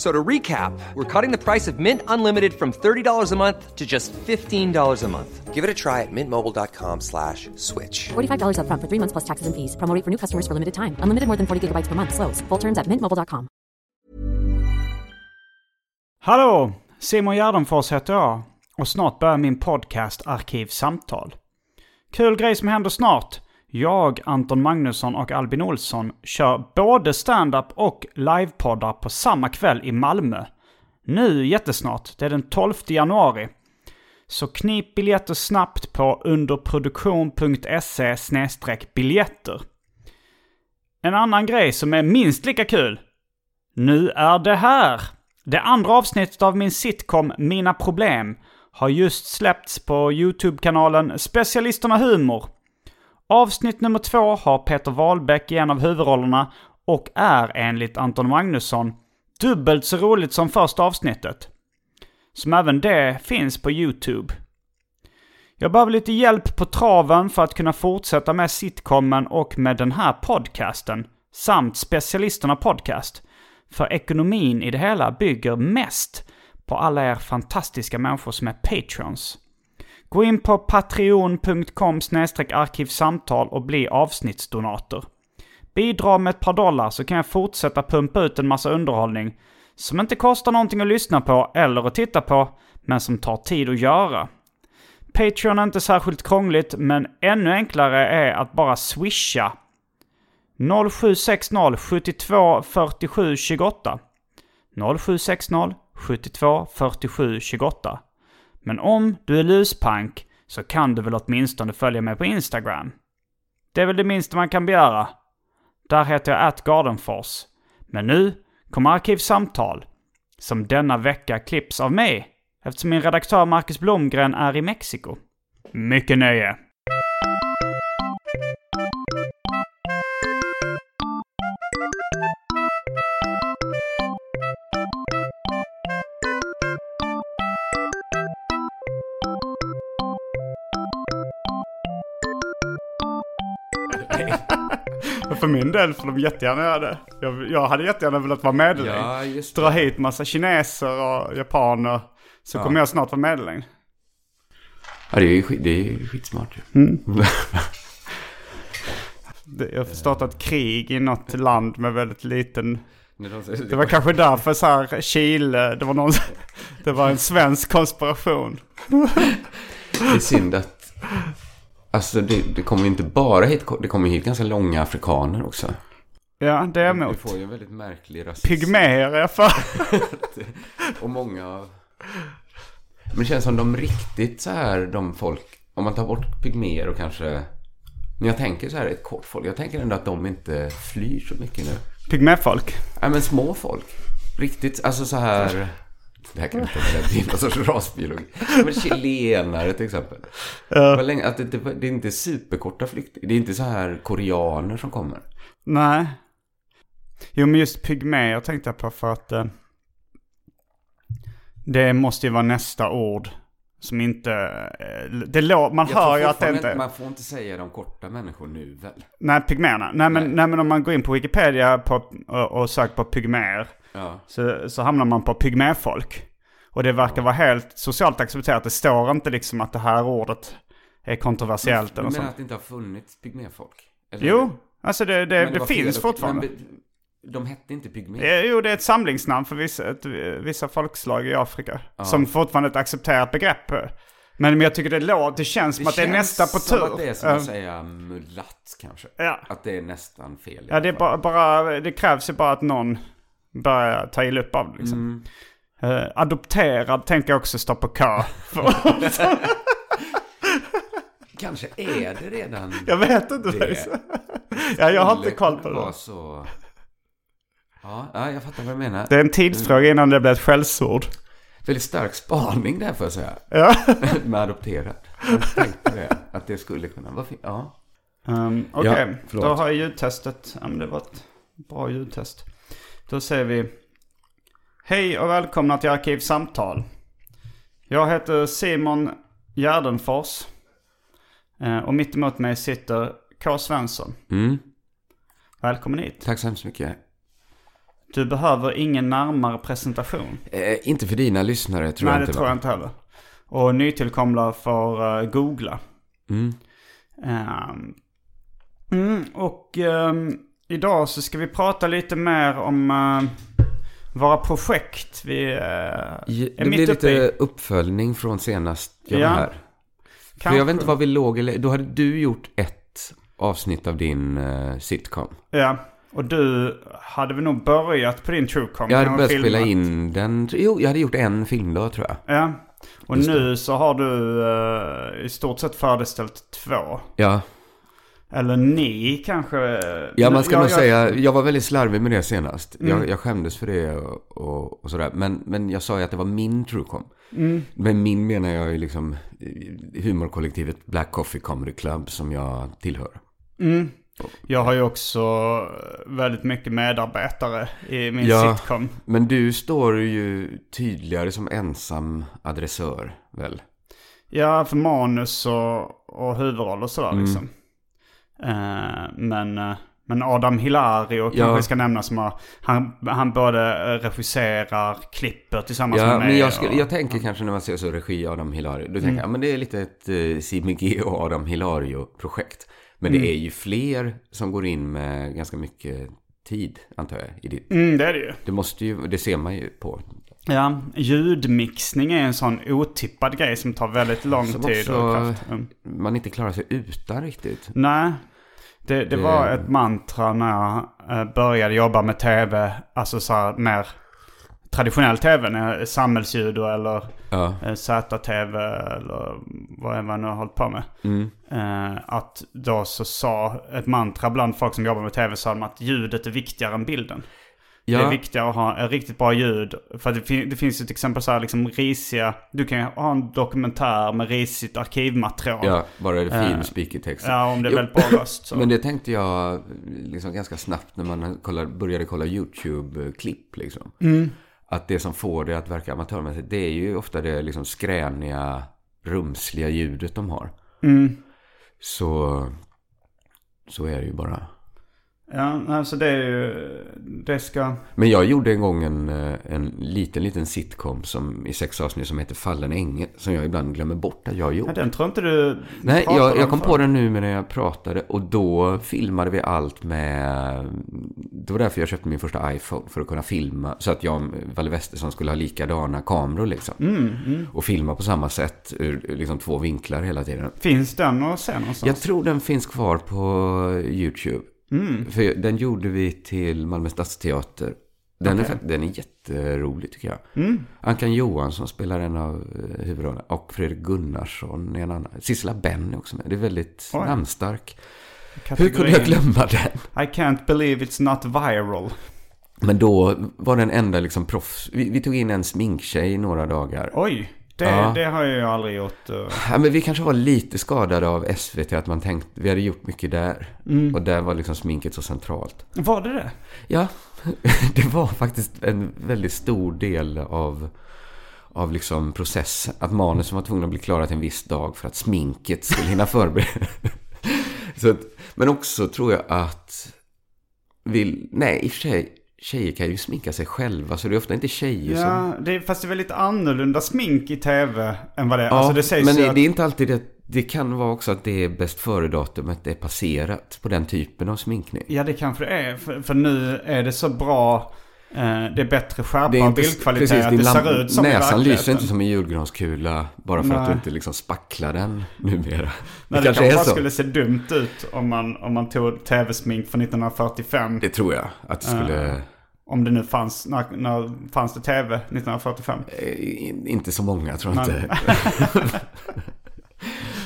F- So to recap, we're cutting the price of Mint Unlimited from $30 a month to just $15 a month. Give it a try at mintmobile.com slash switch. $45 upfront for three months plus taxes and fees. Promo for new customers for limited time. Unlimited more than 40 gigabytes per month. Slows. Full terms at mintmobile.com. Hallå! Simon Gärdenfors heter jag. Och snart börjar min podcast Arkivsamtal. Kul grej som händer snart. Jag, Anton Magnusson och Albin Olsson kör både stand-up och livepoddar på samma kväll i Malmö. Nu jättesnart, det är den 12 januari. Så knip biljetter snabbt på underproduktion.se biljetter. En annan grej som är minst lika kul. Nu är det här! Det andra avsnittet av min sitcom Mina Problem har just släppts på YouTube-kanalen Specialisterna Humor. Avsnitt nummer två har Peter Wahlbeck i en av huvudrollerna och är enligt Anton Magnusson dubbelt så roligt som första avsnittet. Som även det finns på YouTube. Jag behöver lite hjälp på traven för att kunna fortsätta med sitcomen och med den här podcasten. Samt Specialisterna Podcast. För ekonomin i det hela bygger mest på alla er fantastiska människor som är patrons. Gå in på patreon.com arkivsamtal och bli avsnittsdonator. Bidra med ett par dollar så kan jag fortsätta pumpa ut en massa underhållning som inte kostar någonting att lyssna på eller att titta på, men som tar tid att göra. Patreon är inte särskilt krångligt, men ännu enklare är att bara swisha 0760 72 47 28. 0760 72 47 28. Men om du är luspank så kan du väl åtminstone följa mig på Instagram. Det är väl det minsta man kan begära. Där heter jag atgardenfors. Men nu kommer Arkivsamtal, som denna vecka klipps av mig, eftersom min redaktör Marcus Blomgren är i Mexiko. Mycket nöje! För min del får de jättegärna göra det. Jag, jag hade jättegärna velat vara medellång. Ja, just Dra hit massa kineser och japaner. Så kommer jag snart vara medellång. Ja, det är ju skit, det är skitsmart ju. Mm. Jag har startat krig i något land med väldigt liten... Det var kanske därför så här Chile, det var någon... Det var en svensk konspiration. Det är synd att... Alltså det, det kommer ju inte bara hit, det kommer hit ganska långa afrikaner också. Ja, det är jag emot. får ju en väldigt märklig rasism. Pygméer är jag för. Och många av... Men det känns som de riktigt så här, de folk... Om man tar bort pygméer och kanske... Men jag tänker så här, ett kort folk. Jag tänker ändå att de inte flyr så mycket nu. Pygméfolk. Nej, men små folk. Riktigt, alltså så här... Det här kan inte vara det är någon sorts rasbiologi. Men chilenare till exempel. Var länge, att det, det, det är inte superkorta flyktingar. Det är inte så här koreaner som kommer. Nej. Jo men just pygméer tänkte jag på för att... Eh, det måste ju vara nästa ord. Som inte... Eh, det lå, man Jag hör ju att det inte... Man får inte säga de korta människor nu väl? Nej, pygméerna. Nej men, Nej. nej men om man går in på Wikipedia på, och, och söker på pygméer. Ja. Så, så hamnar man på pygméfolk. Och det verkar vara helt socialt accepterat. Det står inte liksom att det här ordet är kontroversiellt Du eller menar sånt. att det inte har funnits pygméfolk? Eller- Jo, alltså det, det, Men det, var finns fel. fortfarande. Men de hette inte pygmé. Eh, Jo, det är ett samlingsnamn för vissa, ett, vissa folkslag i Afrika. Som fortfarande är ett accepterat begrepp. Men, men jag tycker det låter, det känns som att det är nästa på tur. som att det är som Eh, att säga mulatt kanske. Ja. Att det är nästan fel. Ja, det, är bara, bara, det krävs ju bara att någon börja ta illa upp av det. Liksom. Eh, adopterad tänker jag också stå på kö. Kanske är det redan jag vet inte. det. faktiskt. ja, jag har inte koll på kunna vara det. så... Ja, ja, jag fattar vad du menar. Det är en tidsfråga innan det blir ett skällsord. Väldigt stark spaning där får jag säga. Ja. Med adopterad. Jag tänkte det. Att det skulle kunna vara fint. Ja. Um, Okej, Ja, förlåt. då har jag ljudtestet. Ja, det var ett bra ljudtest. Då säger vi Hej och välkomna till Arkivsamtal. Jag heter Simon Gärdenfors. Eh, Och mitt emot mig sitter K. Svensson. Mm, Välkommen hit. tack så hemskt mycket. Du behöver ingen närmare presentation. Eh, inte för dina lyssnare tror Nej, jag det inte. tror va? jag inte heller. Och nytillkomna får uh, googla. Mm. Ehm, mm, och ehm, idag så ska vi prata lite mer om eh, våra projekt. Vi uh, är Det mitt blir uppe lite i. uppföljning från senast jag Ja, var här. För jag vet inte var vi låg, eller då hade du gjort ett avsnitt av din uh, sitcom. Ja, och du hade väl nog börjat på din Truecom? Jag hade börjat filmat. spela in den, jo jag hade gjort en filmdag tror jag. Ja, och Just nu så har du eh, i stort sett färdigställt två. Ja, Eller ni kanske? ja man ska jag, nog jag, säga, jag var väldigt slarvig med det senast. Mm. Jag, jag skämdes för det och, och, och sådär. Men, men jag sa ju att det var min Truecom. Mm. Med min menar jag ju liksom eh, humorkollektivet Black Coffee Comedy Club som jag tillhör. Mm. Jag har ju också väldigt mycket medarbetare i min Ja. sitcom. Men du står ju tydligare som ensam adressör, väl? Ja, för manus och, och huvudroll och sådär Mm. liksom. Eh, men, eh, men Adam Hilario kanske Ja. vi ska nämna som har, han, han både eh, regisserar, klipper tillsammans Ja, med mig. men jag, skulle, och, Mm. jag tänker kanske när man ser så regi Adam Hilario, då tänker jag, men det är lite ett CMG och Adam Hilario-projekt. Men Mm. det är ju fler som går in med ganska mycket tid, antar jag, i ditt. Mm, det är det ju. Det måste ju, det ser man ju på. Ja, ljudmixning är en sån otippad grej som tar väldigt lång Som tid också- och kraft. Mm. Man inte klarar sig utan riktigt. Nej, det, det Det- var ett mantra när jag eh, började jobba med tv. Alltså så här mer traditionell tv, samhällsljud eller Ja. eh, ZTV eller vad man nu har hållit på med. Mm. Eh, att då så sa ett mantra bland folk som jobbar med tv sa de att ljudet är viktigare än bilden. Det är Ja, viktigare att ha ett riktigt bra ljud. För det, fin- det finns ju till exempel så här liksom risiga, du kan ju ha en dokumentär med risigt arkivmaterial. ja, bara det fin Eh, speakertext. Ja, om det är Jo. väldigt bra röst. Så. Men det tänkte jag liksom ganska snabbt när man kollar, började kolla YouTube-klipp. Liksom. Mm. Att det som får det att verka amatörmässigt, det är ju ofta det liksom skräniga, rumsliga ljudet de har. Mm. Så, så är det ju bara. Ja, alltså det är ju, det ska... Men jag gjorde en gång en, eh, en liten, liten sitcom som, i sex avsnitt som heter Fallen ängel. Som jag ibland glömmer bort att jag gjort. Ja, den tror inte du Nej, jag, jag om kom förr. på den nu när jag pratade och då filmade vi allt med... Det var därför jag köpte min första iPhone, för att kunna filma. Så att jag och Valle Westesson skulle ha likadana kameror liksom. Mm, Och filma på samma sätt, ur liksom två vinklar hela tiden. Finns den att se någonstans? Jag tror den finns kvar på YouTube. Mm. För den gjorde vi till Malmö Stadsteater. Den, Okej. är, den är jätterolig tycker jag. Mm. Ankan Johansson spelar en av eh, huvudrollerna. Och Fredrik Gunnarsson är en annan. Sissela Benn är också med. Det är väldigt Oj. namnstark. Hur Kategorin. kunde jag glömma den? I can't believe it's not viral. Men då var den enda liksom proffs. Vi, vi tog in en sminktjej i några dagar. Oj, det, Ja. det har jag ju aldrig gjort. eh. Ja, men vi kanske var lite skadade av SVT. Att man tänkte, vi hade gjort mycket där. Mm. Och där var liksom sminket så centralt. Var det det? Ja, det var faktiskt en väldigt stor del av, av liksom processen. Att manusen var tvungna att bli klara till en viss dag för att sminket skulle hinna förbereda. Men också tror jag att... Vill, nej, i och för sig. Tjejer kan ju sminka sig själva. Så det är ofta inte tjejer som... Ja, det är, fast det är väldigt annorlunda smink i tv än vad det är. Ja, alltså det sägs men det, att, det är inte alltid det. Det kan vara också att det är bäst före-datumet är passerat på den typen av sminkning. Ja, det kanske det är. För, för nu är det så bra. Eh, det är bättre skärpa och bildkvalitet. precis, att det ser ut som Näsan lyser inte som en julgranskula bara för att Nej. du inte liksom spacklar den numera. Det, Nej, det kanske bara så. skulle se dumt ut om man, om man tog tv-smink från 1945. Det tror jag att det skulle... Om det nu fanns, när, när fanns det tv 1945? Eh, inte så många tror jag inte.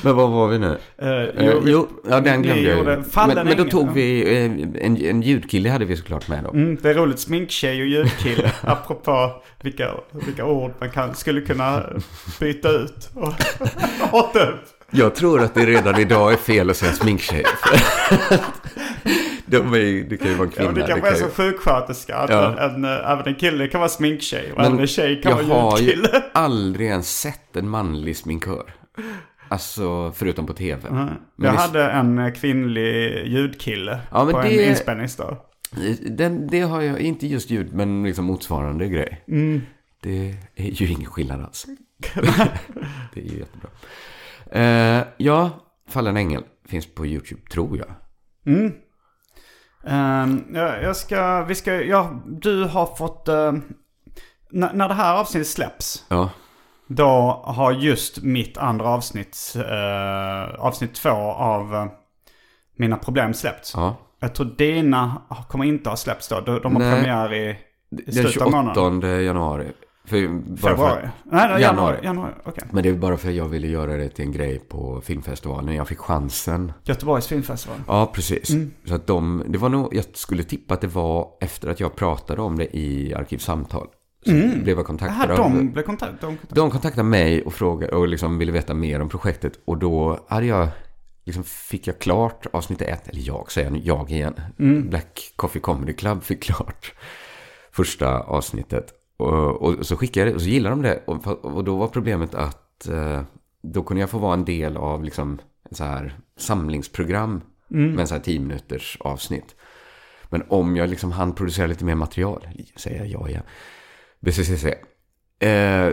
Men vad var vi nu? Eh, Eh, jo, ja den glömde jag ju. Men, men då tog vi, en, en ljudkille hade vi såklart med då. Mm, det är roligt, sminktjej och ljudkille. apropå vilka, vilka ord man kan, skulle kunna byta ut och ta upp. Jag tror att det redan idag är fel att säga sminktjej. De är, det kan ju vara en Ja, kvinna. men det kan det vara som ju- sjuksköterska. Ja. en, en, även en kille kan vara sminktjej och Men en tjej kan jag vara har ju ljudkille. aldrig ens sett en manlig sminkör. Alltså, förutom på tv. Men Jag i- hade en kvinnlig ljudkille Ja, på en det- inspelningsdag. Den, det har jag, inte just ljud, men liksom motsvarande grej. Mm. Det är ju ingen skillnad alls. det är ju jättebra. Eh, ja, Fallen Ängel finns på YouTube, tror jag. Ehm, jag, jag ska, vi ska, ja, du har fått, uh, när, det här avsnittet släpps, Ja, då har just mitt andra avsnitt, eh, avsnitt två av eh, Mina problem släppts. ja. Jag tror dina kommer inte ha släppts då. De, de har Nej. premiär i, i Den slutet av månaden. 28 januari. För, Februari? För, Nej, nej, januari. Januari. okej. men det är bara för att jag ville göra det till en grej på filmfestivalen. Jag fick chansen. Göteborgs filmfestival. Ja, precis. Mm. Så att de, det var nog, jag skulle tippa att det var efter att jag pratade om det i Arkivsamtal. Så blev jag kontaktad Mm. Av... de blev kontakt, de kontaktade. De kontaktade mig och frågade och liksom ville veta mer om projektet. Och då hade jag, liksom fick jag klart avsnitt ett, eller jag säger nu, jag igen. Black Coffee Comedy Club fick klart första avsnittet. Och, och så skickade jag det och så gillade de det. Och, och då var problemet att eh, då kunde jag få vara en del av liksom en så här samlingsprogram med en så här 10 minuters avsnitt. Men om jag liksom hann producera lite mer material, säger jag ja BCCC, eh,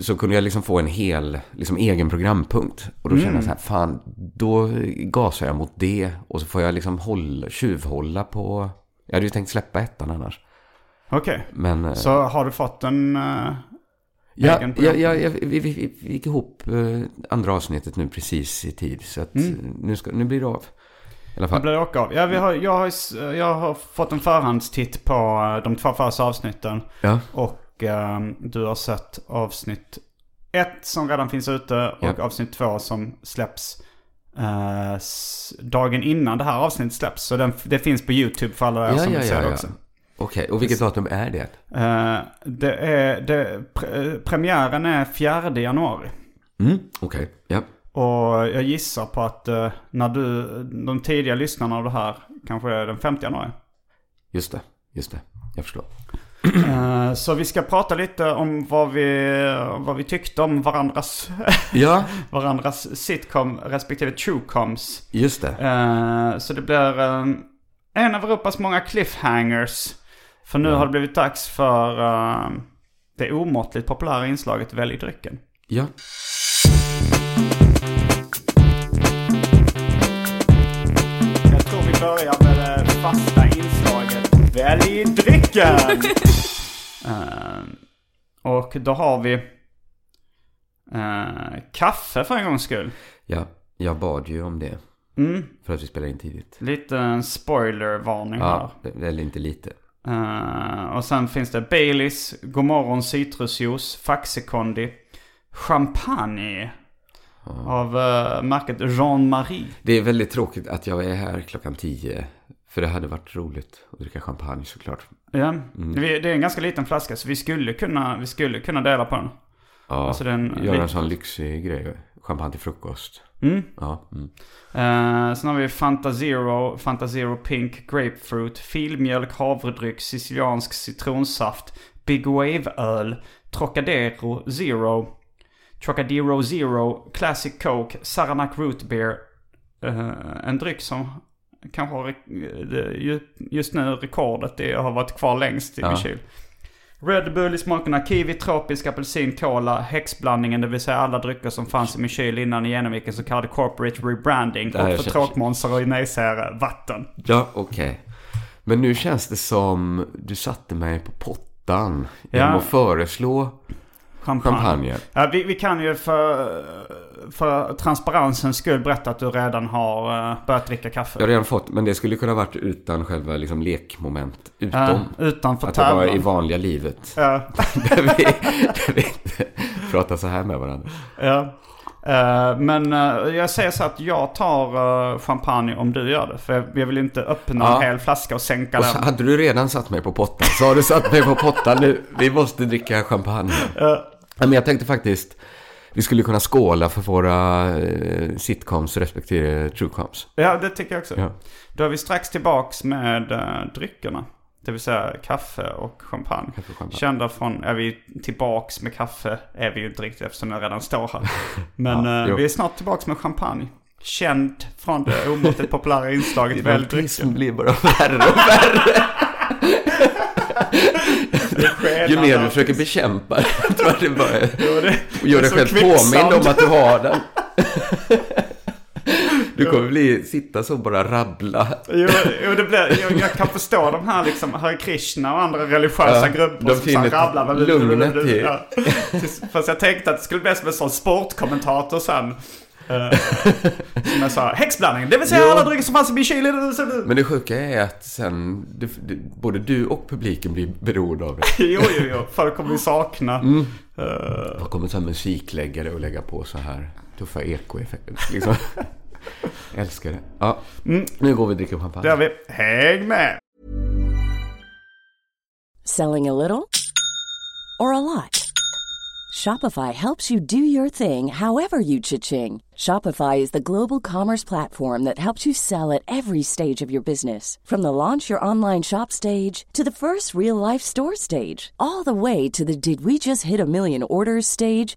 så kunde jag liksom få en hel, liksom egen programpunkt. Och då kände jag så här, fan, då gasar jag mot det. Och så får jag liksom hålla, tjuvhålla på, jag hade ju tänkt släppa ettan annars. Okej. Men, eh, Så har du fått en uh, ja, ja, ja, ja, vi, vi, vi, vi gick ihop eh, andra avsnittet nu precis i tid. Så att nu, ska, nu blir det av. I alla Det fall. blir åka av. Ja, vi har, jag, har, jag har fått en förhandstitt på de två första avsnitten. Ja, Och eh, du har sett avsnitt ett som redan finns ute och Ja. avsnitt två som släpps dagen innan det här avsnittet släpps. Så den, det finns på YouTube för alla er ja, som ja, vill se det också. Okej, och vilket datum är det? Eh, det är, det, pre, premiären är 4 januari. Mm, okej, ja. Och jag gissar på att eh, när du, de tidiga lyssnarna av det här kanske är den 5 januari. Just det, just det. Jag förstår. Eh, Så vi ska prata lite om vad vi, vad vi tyckte om varandras, Ja, varandras sitcom respektive truecoms. just det. Eh, Så det blir eh, en av Europas många cliffhangers. För nu har det blivit dags för eh, det omåttligt populära inslaget Välj drycken. Ja. Jag tror vi börjar med det fasta inslaget Välj drycken! Eh, och då har vi eh, kaffe för en gångs skull. Ja, jag bad ju om det. Mm, För att vi spelar in tidigt. lite en spoilervarning här. Ja, eller inte lite. Eh, och sen finns det Baileys, Godmorgon citrusjuice, Faxekondi, Champagne av uh, märket Jean-Marie. Det är väldigt tråkigt att jag är här klockan tio. För det hade varit roligt att dricka champagne såklart. Ja, det det är en ganska liten flaska så vi skulle kunna, vi skulle kunna dela på den. Ja, Alltså den- göra en sån lyxig grej. Champagne till frukost. Mm. Ja, mm. Uh, sen har vi Fanta Zero, Fanta Zero Pink Grapefruit, filmjölk, havredryck, siciliansk citronsaft, Big Wave-öl, Trocadero Zero, Trocadero Zero, Classic Coke, Saranac Root Beer. Eh, en dryck som kanske har ju- just nu rekordet det har varit kvar längst i Ja. min kyl. Red Bull i smakerna kiwi, tropisk, apelsin, cola, häxblandningen, det vill säga alla drycker som fanns i min kyl innan i genomgick en så kallad corporate rebranding. Och för tråkmånsar och nejsägare, vatten. ja okej. Men nu känns det som du satte mig på pottan. Ja. Genom att föreslå Champagne. Champagne. Ja, vi, vi kan ju för, för transparensens skull berätta att du redan har uh, börjat dricka kaffe. Jag har redan fått, men det skulle kunna varit utan själva liksom, lekmoment. Utom Ja, utanför att det var i vanliga livet. Ja. där, vi, där vi inte pratar så här med varandra. Ja. Eh, men eh, jag säger så att jag tar eh, champagne om du gör det. För jag, jag vill inte öppna Ja. en hel flaska och sänka Och så den. hade du redan satt mig på pottan. Så har du satt mig på pottan nu. Vi måste dricka champagne. Ja, men jag tänkte faktiskt, vi skulle kunna skåla för våra sitcoms respektive truecoms. Ja, det tycker jag också. Ja. Då är vi strax tillbaks med uh, dryckerna. Det vill säga kaffe och champagne. Kaffe och champagne. Kända från, är vi tillbaks med kaffe är vi ju inte riktigt eftersom den redan står här. Men Ja, eh, vi är snart tillbaks med champagne. Känd från det omåttligt populära inslaget Välj drycken. blir bara värre och värre. Ju mer du försöker bekämpa det, jag tror att det bara är... Jo, det- Och gör dig själv påmind om att du har den. Du kommer bli, sitta så och bara rabbla. Jo, jo det blir, jag, jag kan förstå de här liksom Hare Krishna och andra religiösa Ja, grupper som finner rabblar. lugnet i- Ja. Fast jag tänkte att det skulle bli som en sån sportkommentator sen. Eh, som så här, häxblandning, det vill säga Jo. alla drycker som fanns i min kyl. Men det sjuka är att sen, det, det, både du och publiken blir beroende av det. Jo, jo, jo. Folk kommer vi sakna. Mm. Eh, Jag kommer så här musikläggare och lägga på så här tuffa ekoeffekter. Liksom. Älskar det. Ja, nu går vi och dricker det champagne. har vi. Häng med! Selling a little or a lot? Shopify helps you do your thing however you cha-ching. Shopify is the global commerce platform that helps you sell at every stage of your business. From the launch your online shop stage to the first real life store stage, all the way to the did we just hit a million orders stage.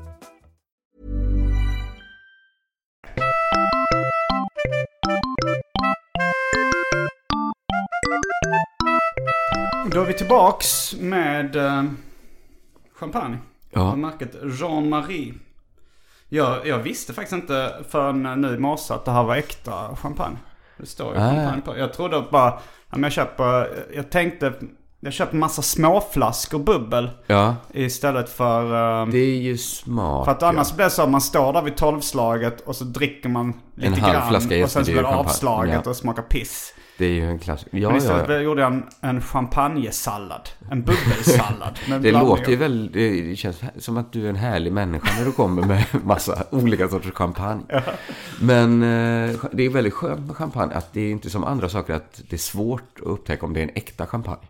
Då är vi tillbaks med eh, champagne. Ja. Av märket Jean-Marie. Jag, jag visste faktiskt inte förrän nu i morse att det här var äkta champagne. Det står ju Ah. champagne på. Jag trodde bara, ja, men jag köper, jag tänkte, jag köper massa småflaskor bubbel Ja, istället för... eh, det är ju smart. för att annars ja. blir det så att man står där vid tolvslaget och så dricker man lite halv grann. flaska och sen så blir det avslaget Ja. och smakar piss. Det är ju en klassiker. Ja, Men ja, istället ja. gjorde jag en, en champagnesallad. En bubbelsallad. Det låter ju av- väl, det känns som att du är en härlig människa när du kommer med massa olika sorters champagne. Men eh, det är väldigt skönt med champagne att det är inte som andra saker att det är svårt att upptäcka om det är en äkta champagne.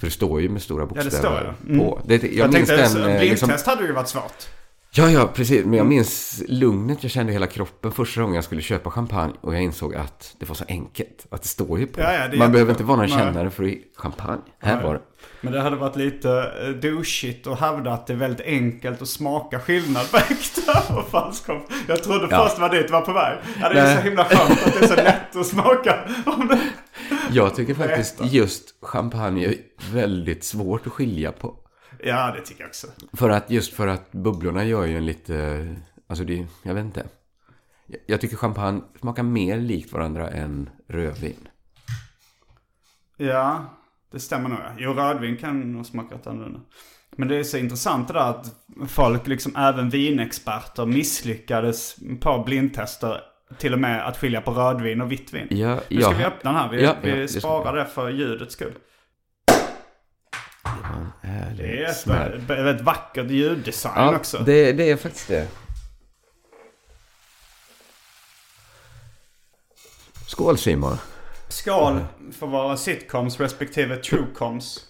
För det står ju med stora det bokstäver står det. på. Det, jag, Jag, tänkte, en eh, blindtest liksom, hade ju varit svårt. Ja, ja, precis. Men jag minns lugnet jag kände i hela kroppen första gången jag skulle köpa champagne. Och jag insåg att det var så enkelt. Att det står ju på. Ja, ja, Man behöver inte vara någon Nej. kännare för champagne. Här var det. Men det hade varit lite eh, douchigt att hävda att det är väldigt enkelt att smaka skillnad på äkta och falsk champagne. Jag trodde Ja. först var dit var på väg. Ja, det är Nej. så himla skönt att det är så lätt att smaka. Om det... Jag tycker faktiskt just champagne är väldigt svårt att skilja på. Ja, det tycker jag också. För att just för att bubblorna gör ju en lite, alltså det, jag vet inte. Jag- Jag tycker champagne smakar mer likt varandra än rödvin. Ja, det stämmer nog. Jo, rödvin kan nog smaka rätt annorlunda. Men det är så intressant det där att folk, liksom även vinexperter, misslyckades på blindtester. Till och med att skilja på rödvin och vitt vin. Ja, nu ska ja. vi öppna den här. Vi, Ja, vi sparar det för ljudets skull. Det är ett smäll. väldigt, vackert ljuddesign Ja, också. det, det är faktiskt det. Skål Simon. Skål för våra sitcoms respektive truecoms.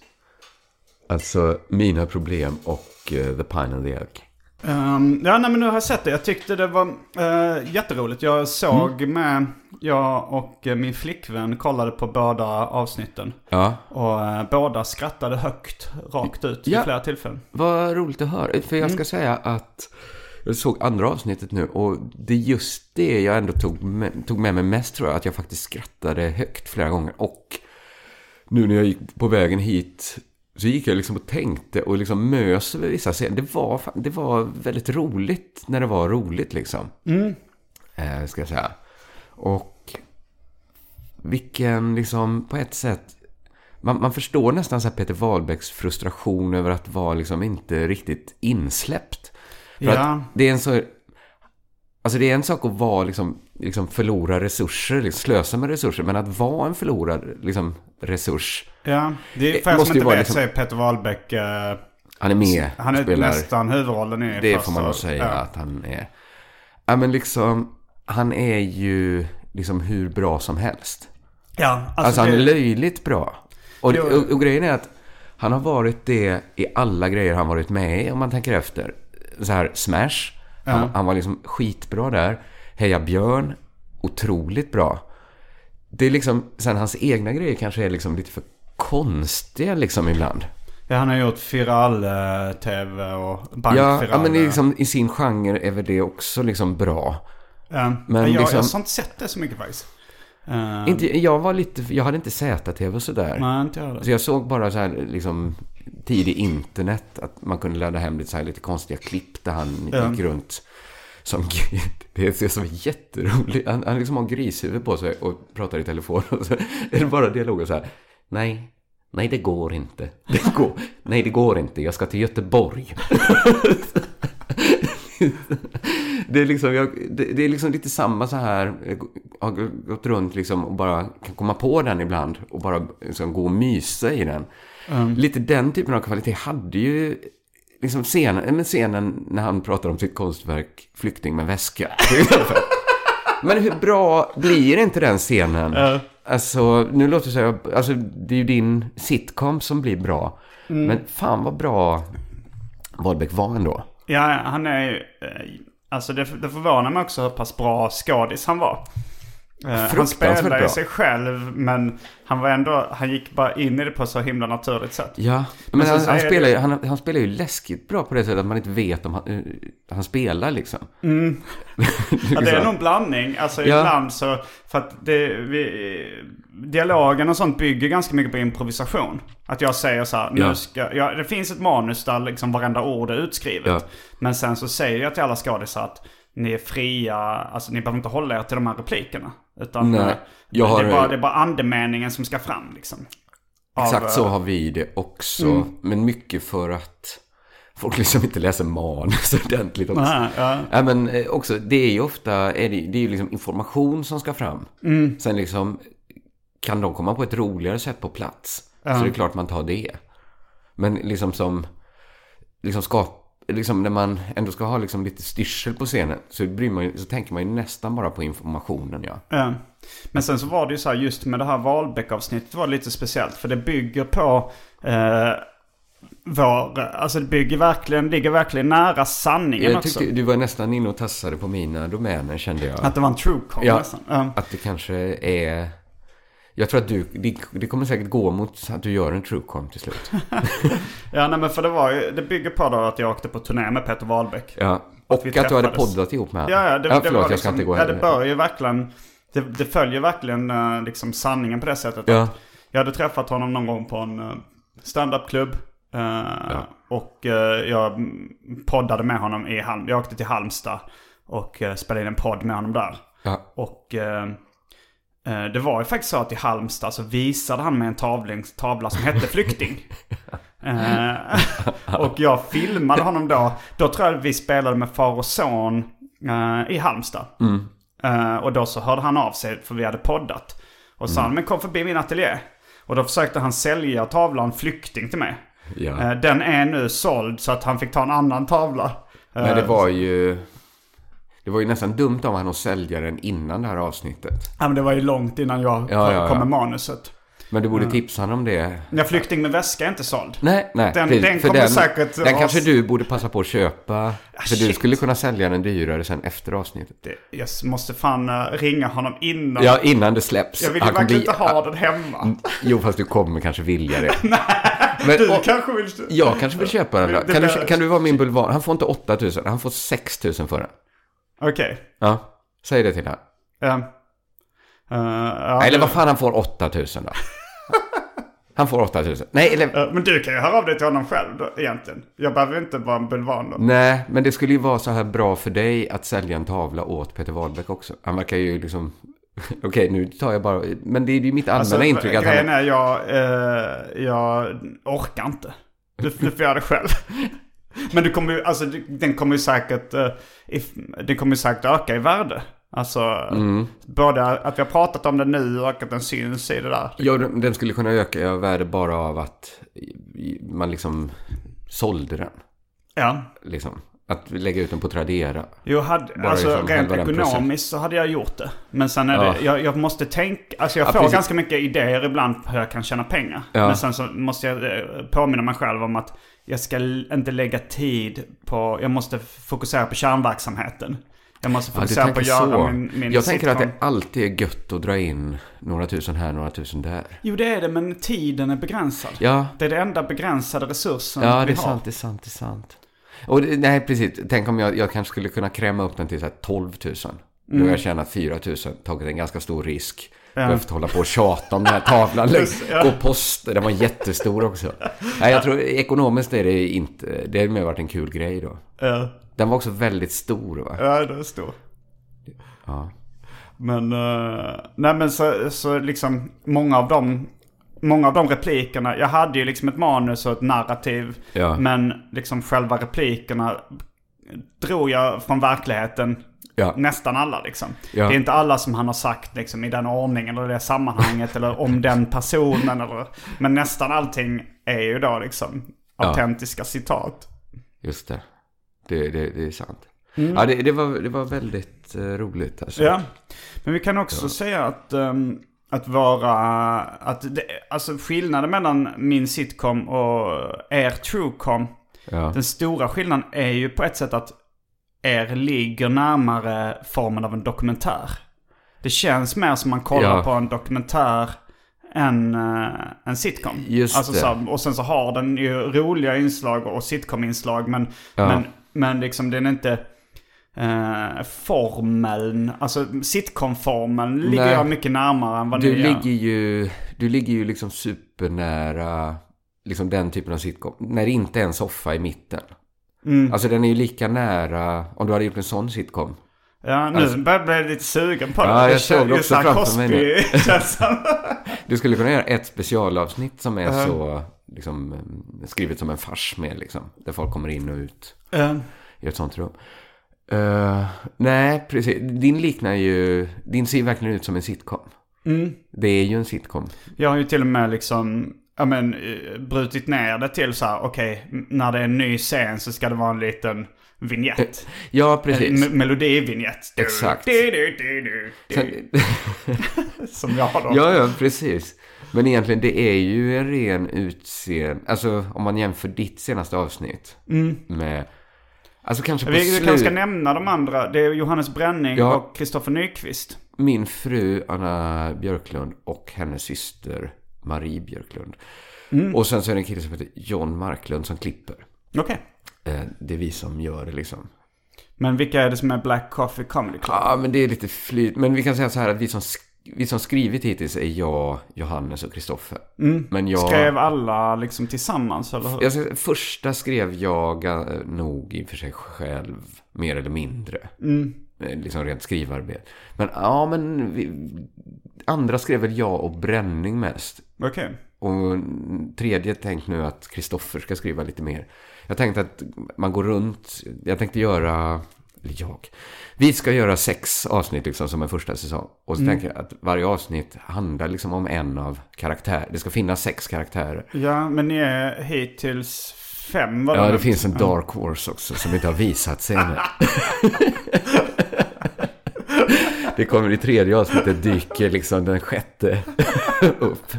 Alltså mina problem och eh, The Pine and the Elk. Um, ja, nej, men nu har jag sett det. Jag tyckte det var uh, jätteroligt. Jag såg Mm. med, jag och eh, min flickvän kollade på båda avsnitten. Ja, Och eh, båda skrattade högt, rakt ut, Ja. vid flera tillfällen. vad roligt att höra. För jag ska säga att jag såg andra avsnittet nu och det är just det jag ändå tog med, tog med mig mest tror jag. Att jag faktiskt skrattade högt flera gånger. Och nu när jag gick på vägen hit så gick jag liksom och tänkte och liksom mös över vissa scener. Det var, det var väldigt roligt när det var roligt liksom. Eh, ska jag säga. Och vilken liksom på ett sätt man, man förstår nästan så Peter Wahlbecks frustration över att vara liksom inte riktigt insläppt. För Ja. att det är en så... Alltså det är en sak att vara liksom, liksom förlora resurser, liksom slösa med resurser. Men att vara en förlorad liksom, resurs. Ja, det är, Det för som inte vet liksom- så är Peter Wahlbeck, eh, Han är med han är spelar. nästan huvudrollen i Det får man nog säga ja. att han är. Ja men liksom, han är ju liksom hur bra som helst. Ja, alltså, Alltså han det- är löjligt bra. Och, Jo. och, och grejen är att han har varit det i alla grejer han varit med i om man tänker efter. Så här, Smash. Han, han var liksom skitbra där. Heja Björn. Otroligt bra. Det är liksom, sen hans egna grejer kanske är liksom lite för konstiga liksom ibland. Ja, han har gjort Firal-tv och Bank Ja, Firal. ja, men det är liksom, i sin genre är väl det också liksom bra. Ja, men jag, liksom- jag har inte sett det så mycket faktiskt. Uh, Inte, jag var lite, jag hade inte ZTV och sådär. Nej, inte jag Så jag såg bara så här liksom tidig internet att man kunde ladda hem lite, så här, lite konstiga klipp där han Ja. gick runt som det är som är jätteroligt. Han, han liksom har grishuvud på sig och pratar i telefon och så är det bara dialoger så här. Nej, nej det går inte. Det går, nej det går inte. Jag ska till Göteborg. Det är, liksom, jag, det, det är liksom lite samma så här, jag har gått runt liksom och bara kan komma på den ibland och bara liksom gå och mysa i den. Lite den typen av kvalitet hade ju liksom scenen, men scenen när han pratar om sitt konstverk Flykting med väska. Men hur bra blir inte den scenen? Alltså, nu låter det så här, alltså det är ju din sitcom som blir bra. Men fan vad bra Wahlbeck var ändå. Ja, han är ju... eh, Alltså det, det förvånar mig också hur pass bra skådis han var. Eh, han spelade ju sig själv men han var ändå, han gick bara in i det på så himla naturligt sätt. Ja, men, Men han, han, spelar ju, han, han spelar ju läskigt bra på det sättet att man inte vet om han, eh, han spelar liksom. Ja, det är nog en blandning. Alltså Ja. ibland så, för att det, vi, dialogen och sånt bygger ganska mycket på improvisation. Att jag säger så här, nu Ja. ska, ja, det finns ett manus där liksom varenda ord är utskrivet. Men sen så säger jag till alla skådisar att ni är fria, alltså ni behöver inte hålla er till de här replikerna. Utan Nej, eh, jag har- det, är bara, det är bara andemeningen som ska fram liksom. Av, Exakt eh, så har vi det också. Men mycket för att folk liksom inte läser manus ordentligt också. Nej, ja. Ja, men eh, också, det är ju ofta, är det, det är ju liksom information som ska fram. Sen liksom, kan de komma på ett roligare sätt på plats? Så det är klart man tar det. Men liksom som, liksom skap, liksom när man ändå ska ha liksom lite styrsel på scenen så, bryr man, ju- så tänker man ju nästan bara på informationen ja. Ja. Men sen så var det ju så här, just med det här Wahlbeck-avsnittet var det lite speciellt. För det bygger på eh, vår, alltså det bygger verkligen, ligger verkligen nära sanningen Jag också. tyckte du var nästan inne och tassade på mina domäner kände jag. Att det var en true call Ja, nästan. Att det kanske är... Jag tror att du, det, det kommer säkert gå mot att du gör en truecom till slut. ja, nej men för det var ju, det bygger på då att jag åkte på turné med Peter Wahlbeck. Ja. Och vi att du hade poddat ihop med honom. Ja, ja, det, ja det förlåt, var jag ska liksom, inte gå ja, det bör ju verkligen, det, det följer verkligen eh, liksom sanningen på det sättet. Ja. Att jag hade träffat honom någon gång på en uh, standupklubb. eh, Och eh, jag poddade med honom i Halm. Jag åkte till Halmstad och eh, spelade in en podd med honom där. Ja. Och eh, eh, det var ju faktiskt så att i Halmstad så visade han mig en tavling, tavla som hette Flykting. Eh, och jag filmade honom då. Då tror jag vi spelade med far och son eh, i Halmstad. Eh, och då så hörde han av sig för vi hade poddat. Och sa han, men kom förbi min ateljé. Och då försökte han sälja tavlan Flykting till mig. Ja. Eh, Den är nu såld så att han fick ta en annan tavla. Men det var ju... Det var ju nästan dumt av honom att sälja den innan det här avsnittet. Ja men det var ju långt innan jag Ja, kom, ja, ja. med manuset. Men du borde tipsa honom om det. Ja, Flykting med väska är inte såld. Nej, nej. Den- precis. den För kommer säkert Den att- kanske du borde passa på att köpa. För du shit. skulle kunna sälja den dyrare sen efter avsnittet. Det, jag måste fan eh, ringa honom innan. Ja, innan det släpps. jag vill ju verkligen bli- inte ha den hemma. Jo, fast du kommer kanske vilja det. Men, Du och- kanske vill... Jag kanske vill köpa den då. Kan du, kan du vara min bulvan? Han får inte 8000, han får 6000 för den. Okej. Ja, säg det till. Ja. Eh, ja, Eller vad fan, han får 8000 då. Han får 8000. Nej, eller... Eh, Men du kan ju höra av dig till honom själv då, egentligen. Jag behöver inte vara en bulvan då. Nej, men det skulle ju vara så här bra för dig att sälja en tavla åt Peter Wahlbeck också. Han verkar ju liksom... Okej, nu tar jag bara... Men det är ju mitt allmänna Alltså, intryck att grejen han... är, jag, eh, jag orkar inte. Du, du får göra det själv. Men du kommer ju, alltså den kommer ju säkert, uh, if, den kommer ju säkert öka i värde. Alltså, Mm. både att vi har pratat om den nu och att den syns i det där. Ja, den den skulle kunna öka i värde bara av att man liksom sålde den. Ja. Liksom. Att lägga ut den på Tradera. Jo, hade, alltså liksom rent den ekonomiskt så hade jag gjort det. Men sen är Ja. det, jag, jag måste tänka, alltså jag Ja, får precis. ganska mycket idéer ibland på hur jag kan tjäna pengar. Ja. Men sen så måste jag eh, påminna mig själv om att jag ska inte lägga tid på, jag måste fokusera på kärnverksamheten. Jag måste Ja, fokusera på tänker att göra så. min, min jag tänker att sitcom. det alltid är gött att dra in några tusen här, några tusen där. Jo det är det, men tiden är begränsad. Ja, Det är det enda begränsade resursen ja vi det är har. sant, det är sant, det är sant. Och nej, precis. Tänk om jag, jag kanske skulle kunna kräma upp den till så här 12 000. Då har jag tjänat 4 000, tagit en ganska stor risk. Behövt hålla på och tjata om den här tavlan. Gå post, den var jättestor också. Nej, jag tror ekonomiskt är det inte, det har mer varit en kul grej då. Ja, Den var också väldigt stor va? ja det är stor. Ja. Men, eh, nej men så, så liksom många av de Många av de replikerna, jag hade ju liksom ett manus och ett narrativ. Ja. Men liksom själva replikerna drog jag från verkligheten. Ja. Nästan alla liksom. Ja. Det är inte alla som han har sagt liksom i den ordningen eller det sammanhanget eller om den personen. Eller, men nästan allting är ju då liksom Ja. autentiska citat. Just det. Det, det, det är sant. Ja, det, det, var, det var väldigt eh, roligt alltså. Ja, men vi kan också säga att, ehm, att vara, att det, alltså skillnaden mellan min sitcom och er truecom, Ja. den stora skillnaden är ju på ett sätt att er ligger närmare formen av en dokumentär. Det känns mer som man kollar Ja. på en dokumentär än uh, en sitcom. Just alltså, det. Så, och sen så har den ju roliga inslag och sitcom-inslag men, Ja. men, men liksom den är inte... Uh, formeln, alltså sitcom-formeln ligger Nej. jag mycket närmare än vad Du ni gör. ligger ju, du ligger ju liksom supernära liksom den typen av sitcom. När det inte är en soffa i mitten. Mm. Alltså den är ju lika nära, om du hade gjort en sån sitcom. Ja, nu Alltså- börjar jag bli lite sugen på det. Ja, jag såg också framför mig nu. Du skulle kunna göra ett specialavsnitt som är Uh-huh. så, liksom, eh, skrivet som en fars med liksom. Där folk kommer in och ut Eh, i ett sånt rum. Eh, nej, precis. Din liknar ju, din ser verkligen ut som en sitcom. mm. Det är ju en sitcom. Jag har ju till och med liksom, ja men, eh, brutit ner det till så här, okej, m- när det är en ny scen så ska det vara en liten vignett. Ja, En precis. me- melodivignett. Exakt. Du, du, du, Sen, som jag har då. ja, ja, precis. Men egentligen, det är ju en ren utseende. Alltså, om man jämför ditt senaste avsnitt med... Alltså kanske på Vi, vi kanske ska nämna de andra. Det är Johannes Bränning Ja. och Kristoffer Nyqvist. Min fru Anna Björklund och hennes syster Marie Björklund. Mm. Och sen så är det en kille som heter John Marklund som klipper. Okej. Eh, Det är vi som gör det liksom. Men vilka är det som är Black Coffee Comedy Club? Ja, men det är lite flyt. Men vi kan säga så här att vi som, sk- vi som skrivit hittills är jag, Johannes och Kristoffer. Men jag... Mm. Skrev alla liksom tillsammans, eller hur? Jag första skrev jag eh, nog i och för sig själv, mer eller mindre. Mm. Eh, Liksom rent skrivarbete. Men ja, men vi, andra skrev väl jag och Bränning mest. Okej. Och tredje tänkt nu att Kristoffer ska skriva lite mer. Jag tänkte att man går runt. Jag tänkte göra, eller jag. Vi ska göra sex avsnitt liksom som en första säsong. Och så tänker jag att varje avsnitt handlar liksom om en av karaktär. Det ska finnas sex karaktärer. Ja, men ni är hittills fem var Ja, det finns en Dark Horse också som inte har visat sig ännu. Det kommer i tredje avsnittet dyker liksom den sjätte upp.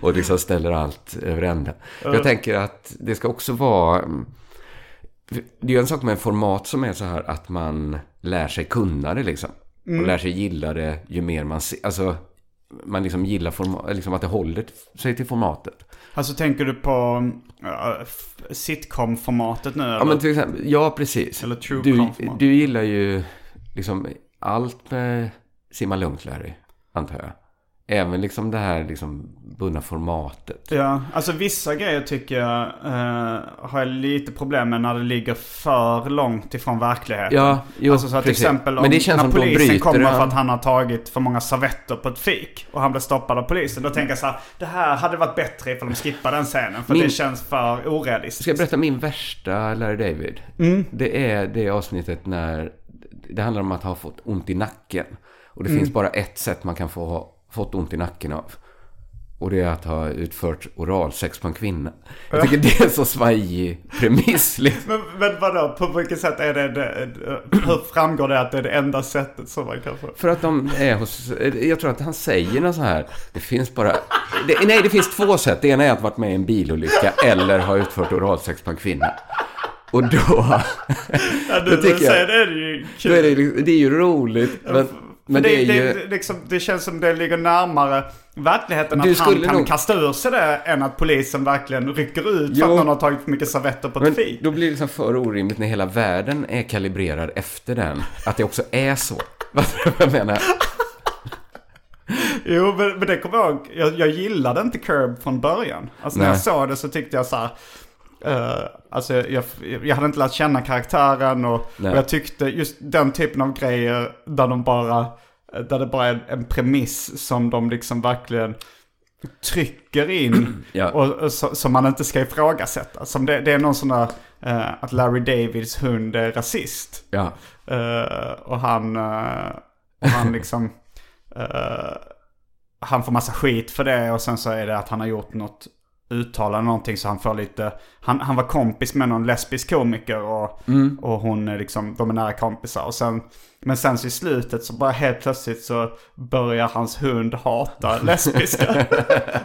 Och liksom ställer allt över ända. Jag tänker att det ska också vara... Det är ju en sak med en format som är så här att man lär sig kunna det liksom. Och lär sig gilla det ju mer man ser. Alltså, man liksom gillar format, liksom att det håller sig till formatet. Alltså tänker du på uh, sitcom-formatet nu? Ja, eller? men till exempel, ja precis. Eller true du, du gillar ju liksom allt med Simma Lugnt, Larry, antar jag. Även liksom det här liksom bundna formatet. Ja, alltså vissa grejer tycker jag uh, har jag lite problem med när det ligger för långt ifrån verkligheten. Ja, jo, alltså så till exempel om Men det känns när som polisen kommer det. för att han har tagit för många servetter på ett fik och han blir stoppad av polisen. Då tänker jag så här, det här hade varit bättre ifall de skippade den scenen för Min- det känns för orealistiskt. Ska jag berätta min värsta Larry David? Mm. Det är det avsnittet när det handlar om att ha fått ont i nacken. Och det Mm. finns bara ett sätt man kan få ha fått ont i nacken av. Och det är att ha utfört oralsex på en kvinna. Jag tycker det är en så svajig premiss. Liksom. Men, men vadå, på vilket sätt är det, det, hur framgår det att det är det enda sättet som man kan få? För att de är hos... Jag tror att han säger något så här. Det finns bara... Det, nej, det finns två sätt. Det ena är att varit med i en bilolycka eller ha utfört oralsex på en kvinna. Och då... Ja, Då du tycker jag- det är ju kul. Då är det, det är ju roligt. Men, men det, det ju... det, liksom, det känns som det ligger närmare verkligheten Du att han kan nog- kasta ur sig det än att polisen verkligen rycker ut för Jo. att någon har tagit för mycket servetter på ett Men fik. då blir det liksom för orimligt när hela världen är kalibrerad efter den. Att det också är så. Vad jag menar? Jo, men, men det kommer jag ihåg. Jag, jag gillade inte Curb från början. Alltså när Nej. jag såg det så tyckte jag så här. Eh, alltså jag, jag hade inte lärt känna karaktären och, och jag tyckte just den typen av grejer där de bara, där det bara är en premiss som de liksom verkligen trycker in Ja. och, och som man inte ska ifrågasätta. Som det, det är någon sån där eh, att Larry Davids hund är rasist. Ja. Eh, och han, och han liksom, han får massa skit för det och sen så är det att han har gjort något uttalande någonting så han får lite, han, han var kompis med någon lesbisk komiker och, och hon är liksom, de är nära kompisar och sen, men sen så i slutet så bara helt plötsligt så börjar hans hund hata lesbiska.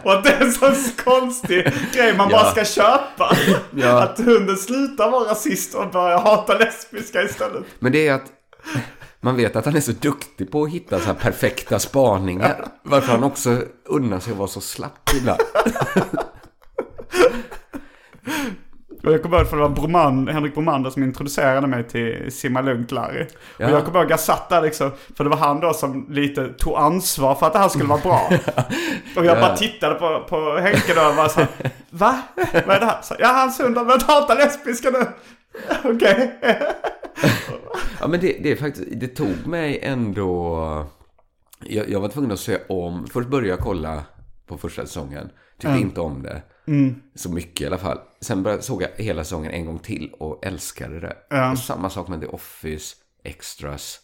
och det är en sån konstig grej man bara Ja. ska köpa. Ja. Att hunden slutar vara rasist och börjar hata lesbiska istället. Men det är att man vet att han är så duktig på att hitta så här perfekta spaningar. Varför han också unnar sig att vara så slapp ibland. Och jag kommer ihåg för det var Broman, Henrik Bromander som introducerade mig till Simma Lugnt Larry. Ja. Och jag kommer ihåg jag satt där liksom, för det var han då som lite tog ansvar för att det här skulle vara bra. och jag Ja. bara tittade på, på Henke då och bara så här, Va? Vad är det här? Så, ja, hans hund har börjat hata lesbiska nu. Okej. Ja, men det, det är faktiskt, det tog mig ändå... Jag, jag var tvungen att se om, först började jag kolla på första säsongen. Tyckte inte om det. Så mycket i alla fall. Sen började, såg jag hela säsongen en gång till och älskade det. Och samma sak med The Office, Extras.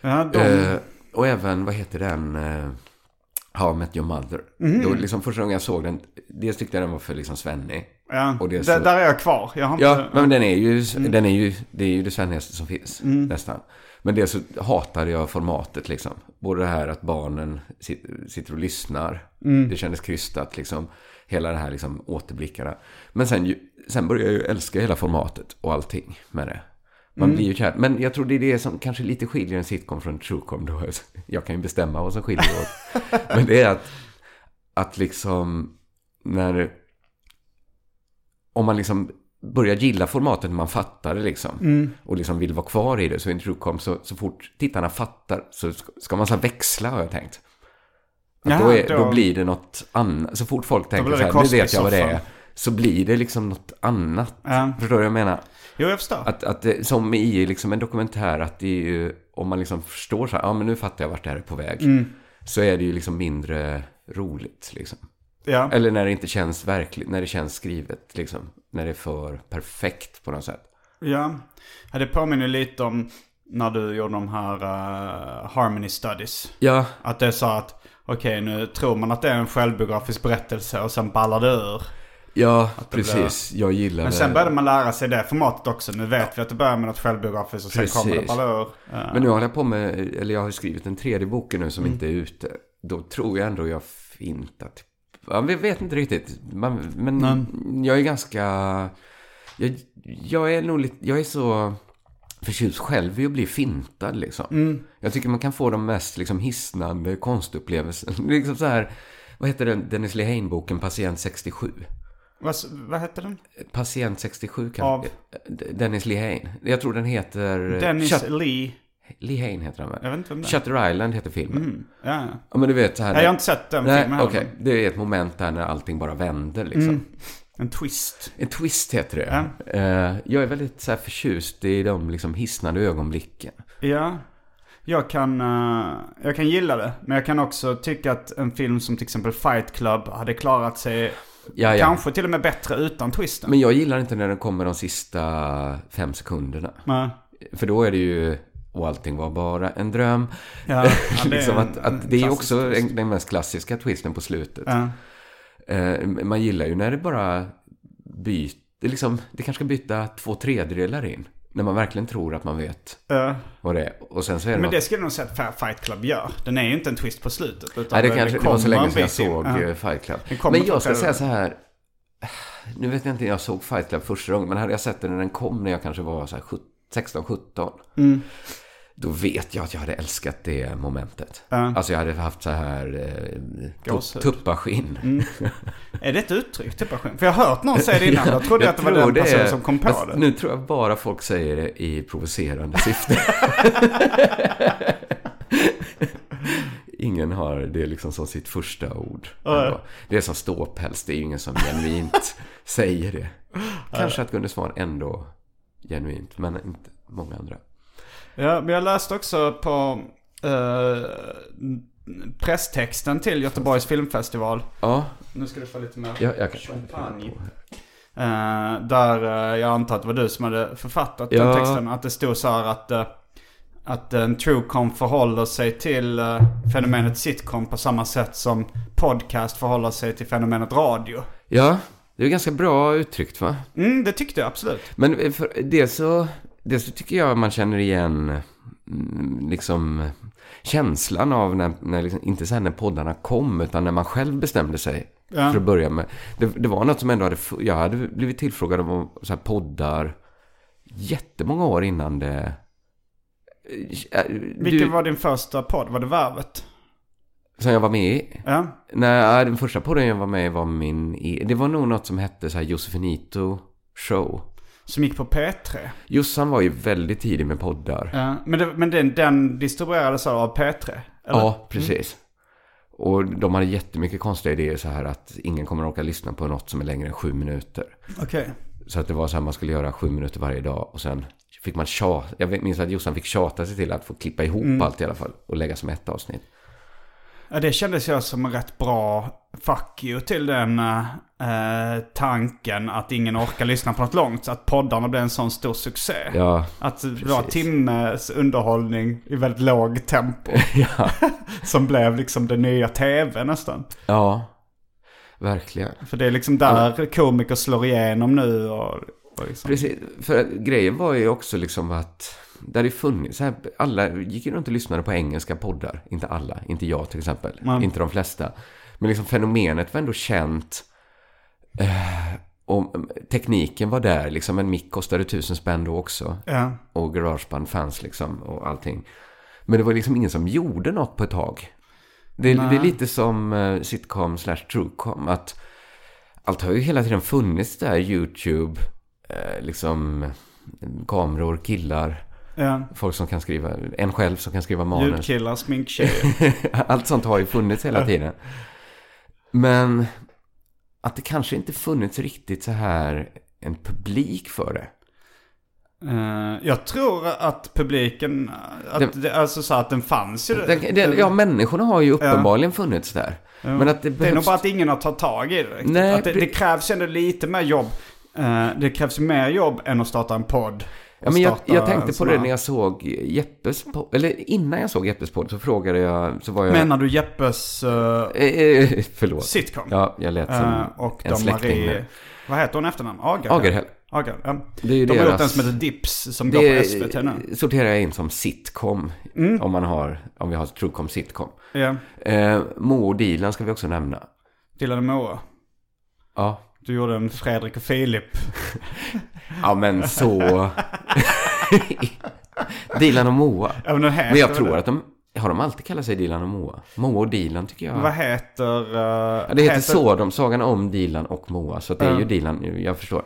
Ja, de, Eh, och även, vad heter den? Uh, How I Met Your Mother. Då, liksom, första gången jag såg den, dels tyckte jag den var för liksom svennig. ja. och är där, är jag kvar. Jag inte, Ja, men den är ju, den är ju, det är ju det svennigaste som finns, Mm. nästan. Men det så hatade jag formatet liksom. Både det här att barnen sit- sitter och lyssnar. Mm. Det kändes krystat liksom. Hela det här liksom återblickarna. Men sen, ju, sen började jag ju älska hela formatet och allting med det. Man Mm. blir ju kär. Men jag tror det är det som kanske lite skiljer en sitcom från en truecom då. Jag kan ju bestämma vad som skiljer åt. Men det är att, att liksom när om man liksom börjar gilla formatet när man fattar det liksom. Och liksom vill vara kvar i det. Så i en truecom så, så fort tittarna fattar så ska- man så växla har jag tänkt. Att Ja, då, är, då... då- blir det något annat. Så fort folk tänker så här, nu vet jag vad det är. Så blir det liksom något annat. Ja. Förstår du vad jag menar? Jo, jag förstår. Att, att det, som i liksom en dokumentär, att det är ju, om man liksom förstår så här, ja men nu fattar jag vart det här är på väg. Mm. så är det ju liksom mindre roligt. Liksom. Ja. Eller när det inte känns verkligt, när det känns skrivet. Liksom. När det är för perfekt på något sätt. Ja. ja, det påminner lite om när du gjorde de här uh, Harmony Studies. Ja, Att det är så att, okej nu tror man att det är en självbiografisk berättelse och sen ballar det ur. ja det precis. Jag gillar Men det. sen började man lära sig det formatet också. Nu vet vi att det börjar med något självbiografiskt och sen Precis. kommer det balla ur. Ja. Men nu håller jag på med, eller jag har skrivit en tredje boken nu som Mm. inte är ute. Då tror jag ändå jag fintat. Ja, vi vet inte riktigt. Men jag är ganska... Jag, jag är nog lite, jag är så förtjust själv i att bli fintad liksom. Mm. Jag tycker man kan få de mest liksom hisnande konstupplevelser. liksom så här, vad heter den, Dennis Lehane-boken Patient 67? Vad, vad hette den? Patient 67 kan... Av? Dennis Lehane. Jag tror den heter... Dennis Shut- Lee. Lehane heter den väl? Jag vet inte vem det är. Shutter Island heter filmen. Ja, ja. Ja, men du vet så här. Nej, jag har inte sett den Nej, filmen okej. heller. Det är ett moment där när allting bara vänder liksom. Mm. En twist. En twist heter det. Eh, jag är väldigt så här förtjust i de liksom hisnande ögonblicken. Ja. Jag kan, eh, jag kan gilla det. Men jag kan också tycka att en film som till exempel Fight Club hade klarat sig Ja, ja. kanske till och med bättre utan twisten. Men jag gillar inte när den kommer de sista fem sekunderna. Nej. För då är det ju, och allting var bara en dröm. Ja, ja, det är liksom en- att, att det är också en, den mest klassiska twisten på slutet. Ja. Eh, man gillar ju när det bara byter, liksom, det kanske ska byta två tredjedelar in. När man verkligen tror att man vet Ja. vad det är. Och sen så är det Men något... det skulle nog säga att Fight Club gör. Den är ju inte en twist på slutet. Utan Nej, det kanske det var så länge sedan jag såg eh, Fight Club. Men jag ska säga så här. Nu vet jag inte när jag såg Fight Club första gången. Men hade jag sett den när den kom när jag kanske var så här 16-17. Mm. Då vet jag att jag hade älskat det momentet. Ja. Alltså jag hade haft så här eh, tuppaskinn. Är det ett uttryck, typ av skinn? För jag har hört någon säga det innan. Jag trodde att det var den tror personen är- som kom på det. Nu tror jag bara folk säger det i provocerande syfte. Ingen har det liksom som sitt första ord. ändå. Det är som ståpäls, det är ingen som genuint säger det. Kanske att Gunde Svan ändå genuint, men inte många andra. Ja, men jag läste också på eh, presstexten till Göteborgs filmfestival. Ja, Nu ska du få lite mer jag, jag kan... champagne. Eh, där eh, jag antar att det var du som hade författat Ja. den texten. Att det stod så här att, uh, att en truecom förhåller sig till eh, fenomenet sitcom på samma sätt som podcast förhåller sig till fenomenet radio. Ja, det är ganska bra uttryckt va? Mm, det tyckte jag absolut. Men för det så, det så tycker jag man känner igen mm, liksom känslan av när, när liksom, inte så här när poddarna kom, utan när man själv bestämde sig Ja. för att börja med. Det, det var något som ändå hade, jag hade blivit tillfrågad om så här poddar jättemånga år innan det... Äh, Vilken var din första podd? Var det Värvet? Som jag var med i? Ja. Nej, den första podden jag var med i var min... i- Det var nog något som hette så här Josefinito Show. Som gick på P3. Jossan var ju väldigt tidig med poddar. Ja. Men, det, men den, den distribuerades av P3? Eller? Ja, precis. Och de hade jättemycket konstiga idéer så här att ingen kommer att orka lyssna på något som är längre än sju minuter. Okej. Så att det var så här man skulle göra sju minuter varje dag och sen fick man tjata. Jag minns att Jossan fick tjata sig till att få klippa ihop allt i alla fall och lägga som ett avsnitt. Ja, det kändes jag som en rätt bra fuck you till den eh, tanken att ingen orkar lyssna på något långt. Att poddarna blev en sån stor succé. Ja, Att det var timmes underhållning i väldigt låg tempo. ja, som blev liksom det nya tv nästan. ja. Verkligen. För det är liksom där komiker slår igenom nu och, och liksom. Precis, för grejen var ju också liksom att där det funnits, här, alla gick ju runt och lyssnade på engelska poddar. Inte alla, inte jag till exempel. Nej. Inte de flesta. Men liksom fenomenet var ändå känt. Eh, och mm, tekniken var där, liksom en mick kostade tusen spänn då också. Ja. Och garageband fanns liksom och allting. Men det var liksom ingen som gjorde något på ett tag. Det, det är lite som eh, sitcom slash truecom. Att allt har ju hela tiden funnits där. YouTube, eh, liksom kameror, killar. Ja. Folk som kan skriva, en själv som kan skriva manus. Ljudkillar, sminktjejer. Allt sånt har ju funnits hela tiden. Men att det kanske inte funnits riktigt så här en publik för det. Eh, jag tror att publiken, att, Det- det, alltså så att den fanns ju. Den, den, ja, människorna har ju uppenbarligen funnits där. Men att det Det är nog behövs... bara att ingen har tagit tag i det. Nej, det, det krävs ändå lite mer jobb. Eh, det krävs mer jobb än att starta en podd. Ja, men jag, jag tänkte på det när jag såg Jeppes podd. Eller innan jag såg Jeppes podd så frågade jag... Så var jag... Menar du Jeppes uh, förlåt. sitcom? Ja, jag lät som Eh, och en släkting. Marie... Vad heter hon efternamn? Agar? Agerhäll. Agar, ja. Det är ju De har gjort deras- en som heter Dips som går på SVT nu. Det sorterar jag in som sitcom. Mm. Om man har, om vi har Truecom sitcom. Ja. Eh, Mo och Dilan ska vi också nämna. Dylan och Moa. Ja, Du gjorde en Fredrik och Filip. ja men så... Dilan och Moa. Ja, men, heter Men jag tror det. att de... Har de alltid kallat sig Dilan och Moa? Moa och Dilan tycker jag. Vad heter... Uh, Ja, det heter Sodom, sagan om Dilan och Moa. Så att det är Ja. ju Dilan, jag förstår.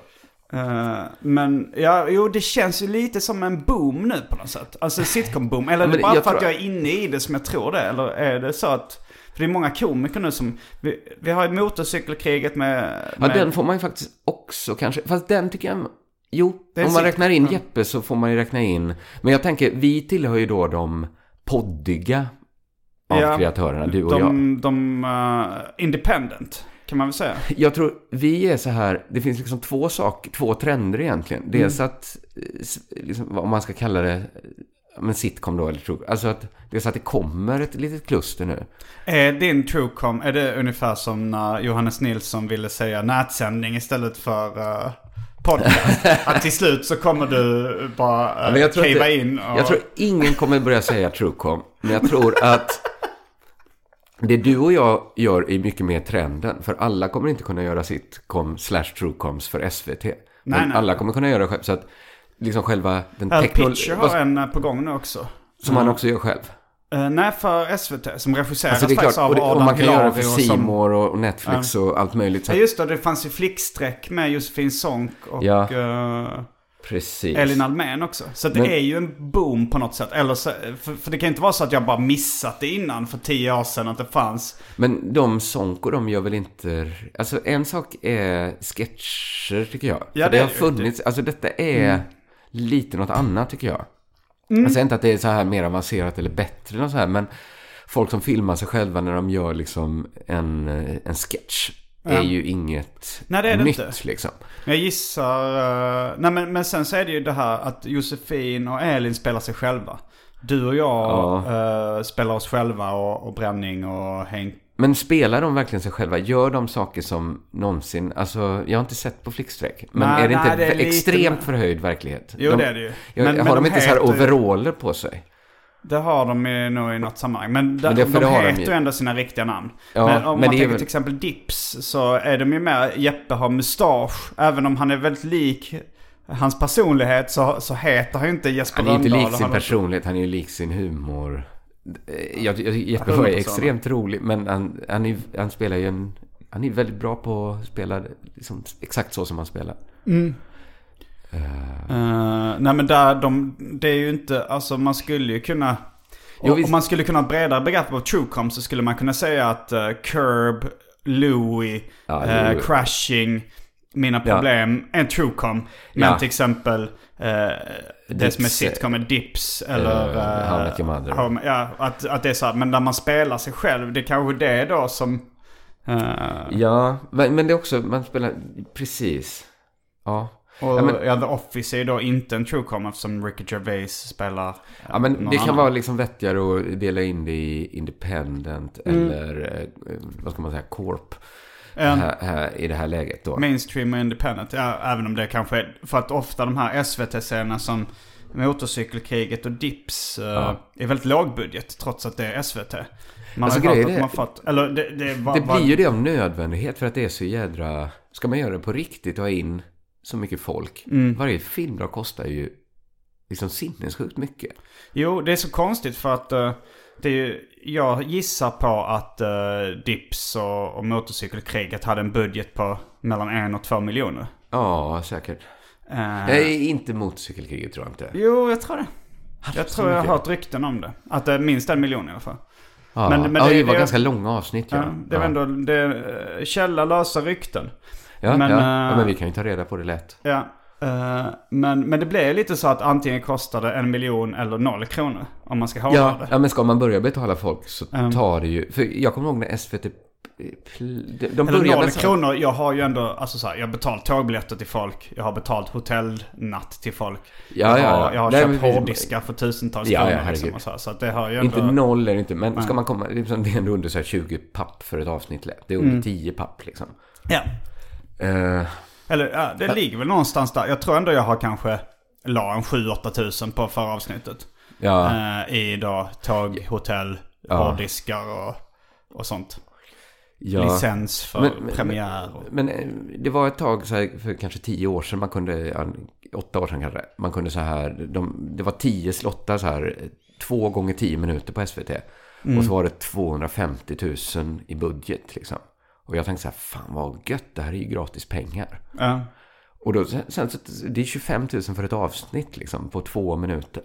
Eh, men ja, jo det känns ju lite som en boom nu på något sätt. Alltså sitcom-boom. Eller är det bara för att tror- jag är inne i det som jag tror det? Eller är det så att... För det är många komiker nu som... Vi, vi har ju motorcykelkriget med... Ja, med den får man ju faktiskt också kanske. Fast den tycker jag... Jo, Det är om man räknar in. Jeppe så får man ju räkna in... Men jag tänker, vi tillhör ju då de poddiga av Ja, kreatörerna, du och jag. de, de eh, independent, kan man väl säga. Jag tror, vi är så här, det finns liksom två saker, två trender egentligen. Dels Mm. att, eh, liksom, om man ska kalla det, men sitcom då, eller true, alltså att, dels att det kommer ett litet kluster nu. Är din truecom, är det ungefär som när Johannes Nilsson ville säga nätsändning istället för eh, podcast? att till slut så kommer du bara uh, jag tror cavea inte- in och... Jag tror ingen kommer börja säga truecom, men jag tror att det du och jag gör är mycket mer trenden. För alla kommer inte kunna göra sitcom slash truecoms för SVT. Men nej. alla kommer kunna göra det själv. Så att liksom själva den Al teknol- Pitcher har en eh, på gång nu också. Som han också gör själv. Eh, nej, för SVT. Som regisseras Alltså det faktiskt av och, det, Adam och man kan göra det för Hilari och och Netflix och allt möjligt. Så Ja just det, det fanns ju flickstreck med Josefin Sonck och Ja. precis. Elin Almen också. Så det Men- är ju en boom på något sätt. Eller så, för, för det kan inte vara så att jag bara missat det innan för tio år sedan att det fanns. Men de Sonko, de gör väl inte... Alltså en sak är sketcher tycker jag. Ja, För det det har det ju. funnits, alltså detta är Mm. lite något annat tycker jag. Alltså inte att det är så här mer avancerat eller bättre eller så här, men folk som filmar sig själva när de gör liksom en, eh, en sketch är ju inget Nej, det är det nytt inte. liksom. Jag gissar... eh, nej men, men sen så är det ju det här att Josefin och Elin spelar sig själva. Du och jag Ja. eh, spelar oss själva och, och Bränning och Henk. Men spelar de verkligen sig själva? Gör de saker som någonsin... Alltså, jag har inte sett på flickstreck. Men Nej, är det inte nej, det är lite- extremt förhöjd verklighet? Jo, de, det är det ju. Jag, Men- har men de, de inte så här heter overaller på sig? Det har de ju nog i något sammanhang. Men, de, Men det- de de heter ju. ändå sina riktiga namn. Ja, men om men man tänker väl- till exempel Dips så är de ju mer, Jeppe har mustasch. Även om han är väldigt lik hans personlighet så, så heter han ju inte Jesper Han är inte Rönndahl lik sin personlighet, han är ju lik sin humor. Eh, Jag, jag, Jeppe Ja, var ju 100%. extremt rolig, men han, han, är, han spelar ju en... Han är väldigt bra på att spela liksom, exakt så som han spelar. Eh, nej men där, de, det är ju inte, alltså man skulle ju kunna... Jo, om visst. man skulle kunna bredare begrepp av truecom så skulle man kunna säga att uh, Curb, Louie, Ja. Crashing, Mina Ja. problem är en truecom. Men Ja. till exempel det som är sitcom är Dips eller... eh, How I Met Your Mother. How- ja, att, att det är så här, men där man spelar sig själv, det är kanske det då som... eh, Ja, men, men det är också, man spelar, precis. Ja. och Ja, men- ja, The Office är ju då inte en truecom eftersom Ricky Gervais spelar... eh, Ja, men det kan annan. vara liksom vettigare att dela in det i independent Mm. eller, vad ska man säga, corp. En- Här, här, I det här läget då. Mainstream och independent, ja, även om det kanske är... För att ofta de här SVT-serierna som Motorcykelkriget och Dips eh, Ja. är väldigt lågbudget trots att det är SVT. Man Alltså, har ju hört att har fått... Eller det, det, var, Det var, blir ju det av nödvändighet för att det är så jädra... Ska man göra det på riktigt och ha in så mycket folk. Mm. Varje filmdag kostar ju liksom sinnessjukt mycket. Jo, det är så konstigt för att eh, det är ju, jag gissar på att uh, Dips och, och Motorcykelkriget hade en budget på mellan en och två miljoner. Ja, säkert. Eh, Jag är inte motorcykelkriget tror jag inte. Jo, jag tror det. Jag så tror jag har hört rykten om det. Att det är minst en miljon i alla fall. Ja, Men- men ja, det- det, var det- ganska långa avsnitt. Ja, Ja, det var ändå det, eh, källa lösa rykten. Ja, men, ja. eh, ja, men vi kan ju ta reda på det lätt. Ja. Eh, men, men det blir lite så att antingen kostar det en miljon eller noll kronor. Om man ska ha Ja, det. ja, men ska man börja betala folk så tar det ju... För jag kommer ihåg när SVT... De, de Eller noll kronor. Jag har ju ändå, alltså så här, jag har betalt tågbiljetter till folk. Jag har betalt hotellnatt till folk. Ja, jag ja, har, ja. jag har Nej, köpt hårddiskar för tusentals Ja, ja, kronor. liksom, herregud. och så, här. så det har ju ändå... Inte noll är det inte, men ska man komma... Det är som- det är ändå under så här 20 papp för ett avsnitt. Det är under 10 papp liksom. Ja. Eh, Eller ja, det ligger väl någonstans där. Jag tror ändå jag har kanske la en 7-8 tusen på förra avsnittet. ja, Eh, I då tåg, hotell, Ja. hårddiskar och, och sånt. ja. Licens för Men- men- premiär. Och, Men eh, det var ett tag så här, för kanske tio år sedan man kunde, ja, åtta år sedan kanske, man kunde så här, de, det var tio slottar så här, två gånger tio minuter på SVT. Och så var det 250 000 i budget liksom. Och jag tänkte så här, fan vad gött, det här är ju gratis pengar. ja. Och då, sen, så, det är 25 000 för ett avsnitt liksom, på två minuter.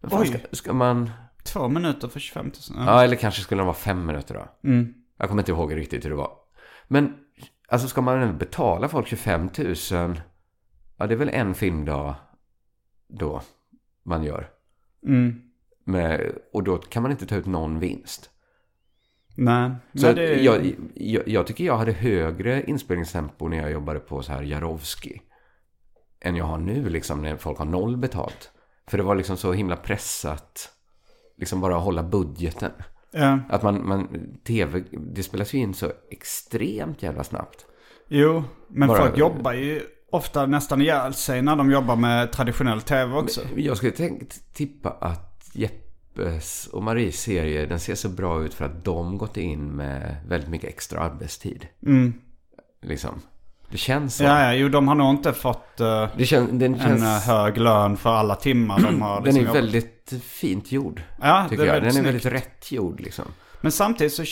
Men fan, Oj. ska, ska man, Två minuter för 25 000. Ja. ja eller kanske skulle det vara fem minuter då. Mm. Jag kommer inte ihåg riktigt hur det var. Men alltså ska man betala folk 25 000? Ja, det är väl en filmdag då man gör. Mm. Med, och då kan man inte ta ut någon vinst. Nej. Så det, jag, jag, jag tycker jag hade högre inspelningstempo när jag jobbade på så här Jarowski. Än jag har nu liksom när folk har noll betalt. För det var liksom så himla pressat. Liksom bara hålla budgeten. ja. Att man, man tv, det spelas ju in så extremt jävla snabbt. Jo, men Bara- folk jobbar ju ofta nästan ihjäl sig när de jobbar med traditionell tv också. Jag skulle tänkt tippa att Jeppes och Maries serie, den ser så bra ut för att de gått in med väldigt mycket extra arbetstid. Liksom. Det känns så. Ja, ja, jo de har nog inte fått eh, Det kän, den en känns... eh, hög lön för alla timmar de har. den liksom är jobbat. väldigt fint gjord. Ja, tycker är jag. Den väldigt är väldigt snyggt. rätt gjord liksom. Men samtidigt så,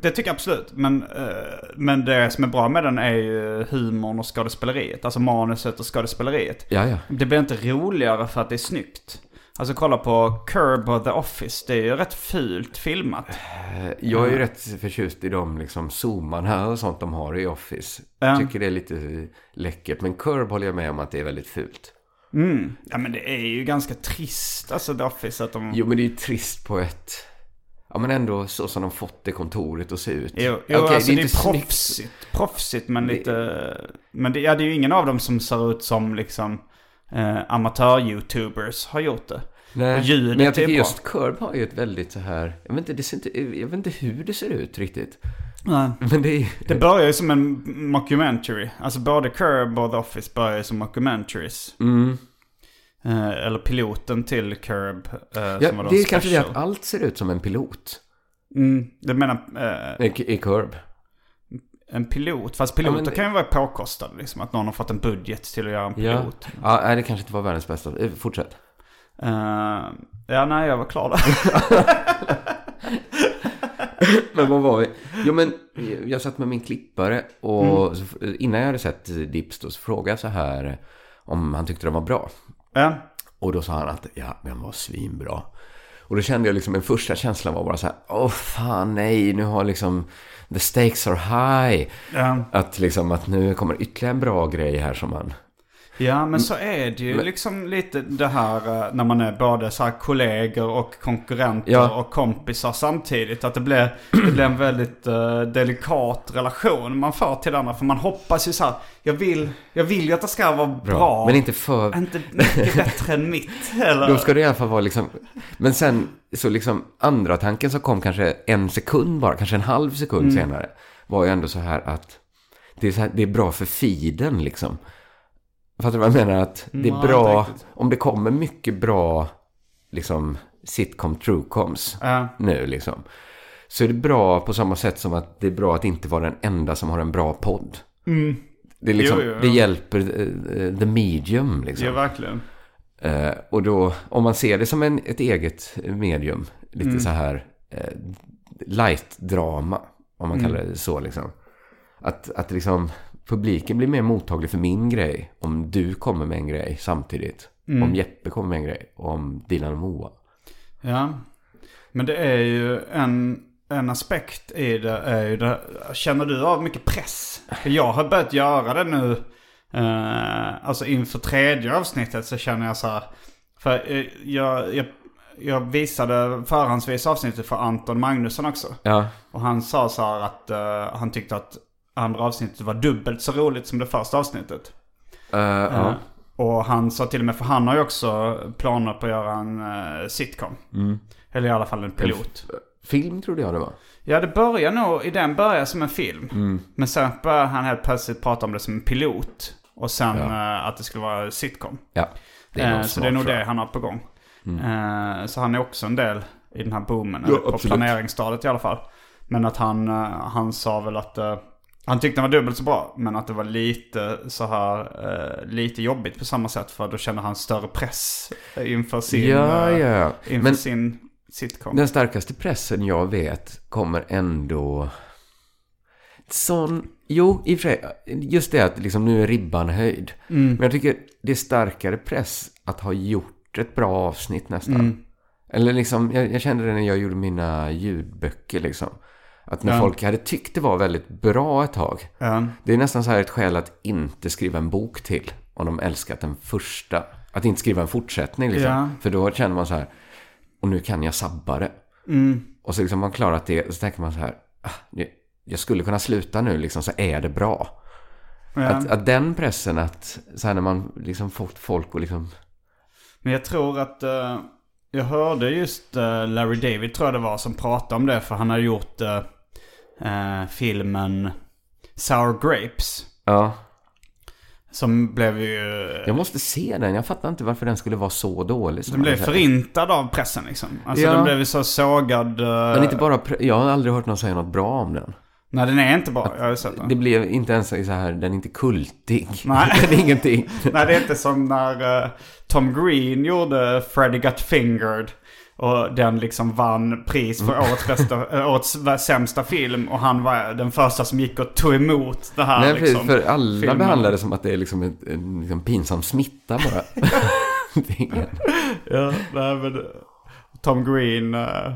det tycker jag absolut. Men, eh, men det som är bra med den är ju humorn och skådespeleriet. Alltså manuset och skådespeleriet. Ja, ja. Det blir inte roligare för att det är snyggt. Alltså kolla på Curb och The Office. Det är ju rätt fult filmat. Eh, Jag är ju rätt förtjust i de liksom zoomarna och sånt de har i Office. Ja. Jag tycker det är lite läckert. Men Curb håller jag med om att det är väldigt fult. Mm. Ja men det är ju ganska trist alltså The Office att de... Jo, men det är ju trist på ett... Ja, men ändå så som de fått det kontoret att se ut. Jo, jo Okej, alltså det är, inte snyggt. proffsigt. Proffsigt men lite... Men det, ja, det är ju ingen av dem som ser ut som liksom eh, amatör-youtubers har gjort det. Nej, Och ljudet men jag är tycker bra. just Curb har ju ett väldigt så här... Jag vet inte, det ser inte, jag vet inte hur det ser ut riktigt. Nej. Men det är... Det börjar ju som en mockumentary. Alltså både Curb och The Office börjar ju som mockumentaries. Mm. Eh, eller piloten till Curb. eh, Ja, det är kanske det special. att allt ser ut som en pilot. Mm, det menar eh, I, i Curb. En pilot. Fast piloter Ja, men- kan ju vara påkostade liksom. Att någon har fått en budget till att göra en Ja. pilot. ja, nej, det kanske inte var världens bästa. Eh, Fortsätt. Eh, ja, nej jag var klar där. Men vad var vi? Jo, men jag satt med min klippare och så, innan jag hade sett Dips då så frågade jag så här om han tyckte den var bra. ja. Och då sa han att ja, den var svinbra. Och då kände jag liksom, en första känslan var bara så här, åh fan nej, nu har liksom, the stakes are high. Ja. Att liksom, att nu kommer ytterligare en bra grej här som man... Ja men så är det ju liksom lite det här eh, när man är både så kollegor och konkurrenter Ja. och kompisar samtidigt. Att det blir, det blir en väldigt eh, delikat relation man får till andra. För man hoppas ju så här, jag vill, jag vill ju att det ska vara bra. Men inte för... Inte mycket bättre än mitt. Eller? Då ska det i alla fall vara liksom... Men sen, så liksom andra tanken som kom kanske en sekund bara, kanske en halv sekund Mm. senare. Var ju ändå så här att det är, så här, det är bra för feeden liksom. Fattar du vad jag menar? Att det är bra, om det kommer mycket bra liksom sitcom truecoms Ja. nu liksom. Så är det bra på samma sätt som att det är bra att inte vara den enda som har en bra podd. Det, är liksom, Jo, jo, jo. det hjälper eh, the medium liksom. Ja verkligen. Eh, och då, om man ser det som en, ett eget medium, lite Mm. så här eh, light-drama, om man Mm. kallar det så liksom. Att, att liksom publiken blir mer mottaglig för min grej om du kommer med en grej samtidigt. Mm. Om Jeppe kommer med en grej och om Dilan och Moa. Ja. Men det är ju en, en aspekt i det är ju det. Känner du av mycket press? För jag har börjat göra det nu. Eh, alltså inför tredje avsnittet så känner jag så här. För eh, jag, jag, jag visade förhandsvis avsnittet för Anton Magnusson också. Ja. Och han sa så här att eh, han tyckte att andra avsnittet var dubbelt så roligt som det första avsnittet. Ja. Eh, och han sa till och med, för han har ju också planer på att göra en eh, sitcom. Eller i alla fall en pilot. Film trodde jag det var. Ja, det börjar nog, idén börjar som en film. Mm. Men sen börjar han helt plötsligt prata om det som en pilot. Och sen Ja. att det skulle vara sitcom. Ja. Det är Eh, så det är nog det han har på gång. Eh, så han är också en del i den här boomen. Ja, eller på absolut. planeringsstadiet i alla fall. Men att han, han sa väl att... eh, han tyckte den var dubbelt så bra. Men att det var lite så här... eh, lite jobbigt på samma sätt. För då kände han större press inför sin... Ja, eh, ja. Inför Men sin sitcom. den starkaste pressen jag vet kommer ändå... Sån... Jo, i och. Just det att liksom nu är ribban höjd. Mm. Men jag tycker det är starkare press att ha gjort ett bra avsnitt nästan. Mm. Eller liksom, jag, jag kände det när jag gjorde mina ljudböcker liksom. Att när Ja. folk hade tyckt det var väldigt bra ett tag. Ja. Det är nästan så här ett skäl att inte skriva en bok till. Om de älskat den första. Att inte skriva en fortsättning liksom. Ja. För då känner man så här. Och nu kan jag sabba det. Mm. Och så liksom man klarat det. Så tänker man så här. Ah, jag skulle kunna sluta nu liksom. Så är det bra. Att, att den pressen att. Så här när man liksom fått folk att liksom. Men jag tror att... eh, jag hörde just eh, Larry David tror jag det var som pratade om det. För han har gjort eh, eh, filmen Sour Grapes. Ja. Som blev ju... Jag måste se den. Jag fattar inte varför den skulle vara så dålig. Den blev förintad av pressen liksom. Alltså Ja. den blev så sågad. eh, Men inte bara, jag har aldrig hört någon säga något bra om den. Nej den är inte bra. Jag har ju sett den. Det blev inte ens så här, den är inte kultig. Nej. den är ingenting. Nej det är inte som när eh, Tom Green gjorde Freddy Got Fingered. Och den liksom vann pris för Mm. årets, bästa, äh, årets sämsta film. Och han var den första som gick och tog emot det här Nej, liksom. för alla filmen. behandlar det som att det är liksom en, en liksom pinsam smitta bara. Ja, nej, men eh, Tom Green eh,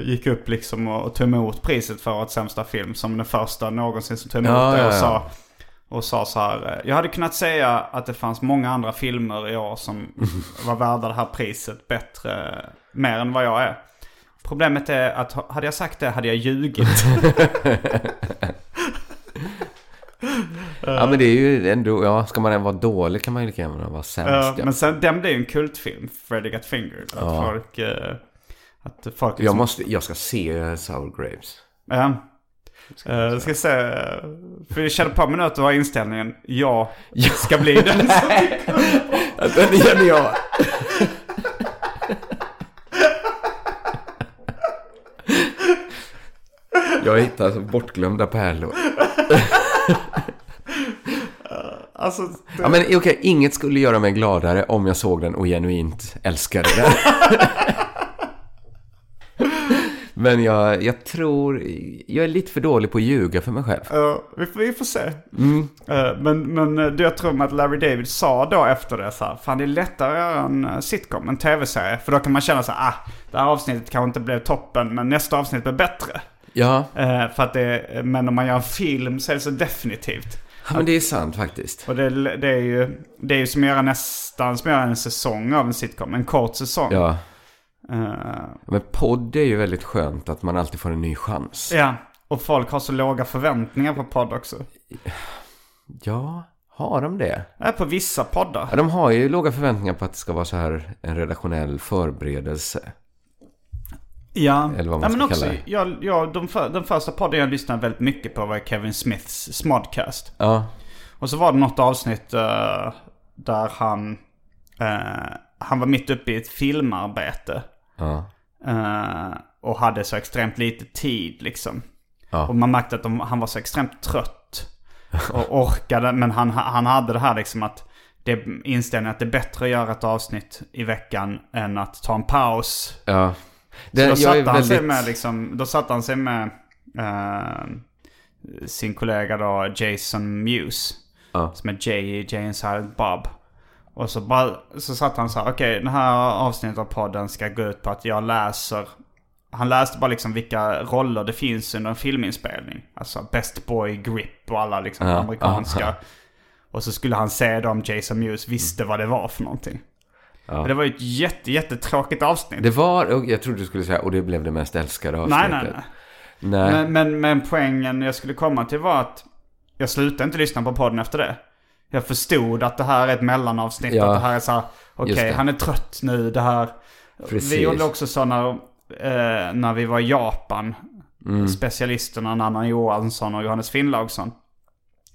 gick upp liksom och, tog emot priset för årets sämsta film. Som den första någonsin som tog emot Ja, det. ja, Och, ja. sa, och sa så här. eh, Jag hade kunnat säga att det fanns många andra filmer i år som var värda det här priset bättre. Mer än vad jag är. Problemet är att ha- hade jag sagt det hade jag ljugit. ja, men det är ju ändå, ja, ska man vara dålig kan man ju lika gärna vara sämst. Ja, ja. men sen den blev ju en kultfilm, Freddy Got Fingered. Att Ja. folk... eh, Att folk Jag, liksom- måste, jag ska se Sour Grapes. Ja. Uh, ska se. För jag känner på mig nu att du har inställningen. Jag ska bli den som... Den känner jag. Jag hittar alltså bortglömda pärlor. Alltså, det... Ja, men okej, inget skulle göra mig gladare om jag såg den och genuint älskade den. Men jag, jag tror, jag är lite för dålig på att ljuga för mig själv. Ja, vi, får, vi får se. Mm. Eh, men men eh, jag tror att Larry David sa då efter det så här. Fan det är lättare att göra en eh, sitcom, en tv-serie. För då kan man känna så här, ah, det här avsnittet kanske inte blev toppen, men nästa avsnitt blir bättre. Ja, Eh, för att det, men om man gör en film så är det så definitivt. ja, men det är sant faktiskt. Och det, det, är ju, det är ju som att göra nästan som att göra en säsong av en sitcom. En kort säsong. Ja, men podd är ju väldigt skönt att man alltid får en ny chans. ja. Och folk har så låga förväntningar på podd också. Ja, har de det? Ja, på vissa poddar. Ja, de har ju låga förväntningar på att det ska vara så här en redaktionell förberedelse. Ja, Eller vad man ja, men också, kalla det. jag, jag, de för, den första podden jag lyssnade väldigt mycket på var Kevin Smiths Smodcast. Ja, Och så var det något avsnitt eh, där han, eh, han var mitt uppe i ett filmarbete. ja, eh, och hade så extremt lite tid liksom. Ja. Och man märkte att de, han var så extremt trött. Och orkade, men han, han hade det här liksom att det inställningen att det är bättre att göra ett avsnitt i veckan än att ta en paus. ja. Så då satte han sig väldigt- med liksom, då satte han sig med eh, sin kollega då Jason Muse. Ja. Som är Jay Jay and Silent Bob. Och så, bara, så satt han så här, okej det här avsnittet av podden ska gå ut på att jag läser han läste bara liksom vilka roller det finns under en filminspelning. Alltså Best Boy Grip och alla liksom Ja, amerikanska. ja. Och så skulle han se då om Jason Mewes visste vad det var för någonting. Det var ju ett jätte, jättetråkigt avsnitt. Det var, och jag trodde du skulle säga, och det blev det mest älskade nej, avsnittet. nej, nej. Nej. Men, men, men poängen jag skulle komma till var att jag slutade inte lyssna på podden efter det. Jag förstod att det här är ett mellanavsnitt. Ja, att det här är så här, okej det. han är trött nu. Det här. Precis. Vi gjorde också så när, eh, när vi var i Japan. Mm. Specialisterna Nanna Johansson och Johannes Finnlaugsson.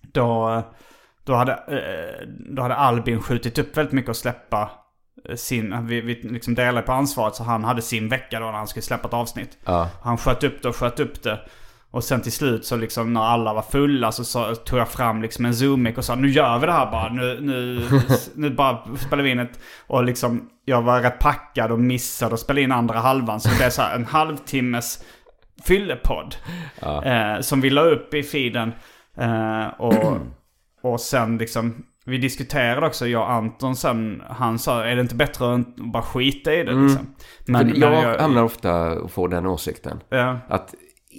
Då, då, hade, eh, då hade Albin skjutit upp väldigt mycket att släppa eh, sin, vi, vi liksom delade på ansvaret så han hade sin vecka då när han skulle släppa ett avsnitt. Ja. Han sköt upp det och sköt upp det. Och sen till slut så liksom när alla var fulla så, så tog jag fram liksom en zoom och sa nu gör vi det här bara. Nu, nu, nu bara spelar vi in ett... Och liksom jag var rätt packad och missade att spela in andra halvan. Så det blev så här en halvtimmes fyllepodd. Eh, som vi la upp i feeden. Eh, och, och sen liksom... Vi diskuterade också, jag och Anton sen, han sa är det inte bättre att bara skita i det liksom? Men, jag, hamnar ofta och får den åsikten. Ja. Att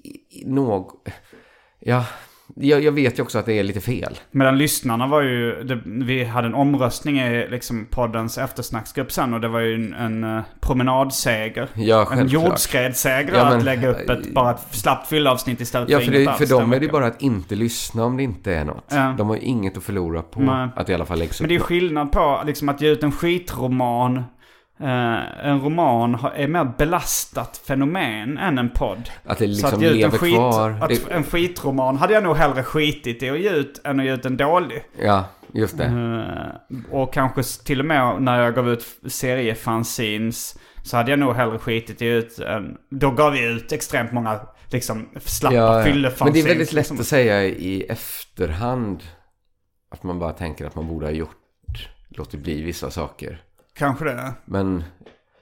i- i- någ... Ja, jag, jag vet ju också att det är lite fel. Medan lyssnarna var ju, det, vi hade en omröstning i liksom poddens eftersnacksgrupp sen och det var ju en, en eh, promenadseger. Ja, en jordskredsseger Ja, att lägga upp ett, bara ett slappt fyllavsnitt istället Ja, för för, inget det, alls för dem är det veckan. bara att inte lyssna om det inte är något. Ja. De har ju inget att förlora på Nej. att det i alla fall läggs upp. Men det är ju skillnad på liksom, att ge ut en skitroman. Eh, en roman har- är mer belastat fenomen än en podd. Att det Så liksom att ut en, lever skit, kvar. att Det- en skitroman hade jag nog hellre skitit i att ge ut än att ge ut en dålig. Ja, just det. Eh, och kanske till och med när jag gav ut seriefanzines så hade jag nog hellre skitit i ut en... Då gav vi ut extremt många liksom slappa ja. fyllefanzines. Men det är väldigt lätt liksom. att säga i efterhand. Att man bara tänker att man borde ha gjort, låtit bli vissa saker. Kanske det. Men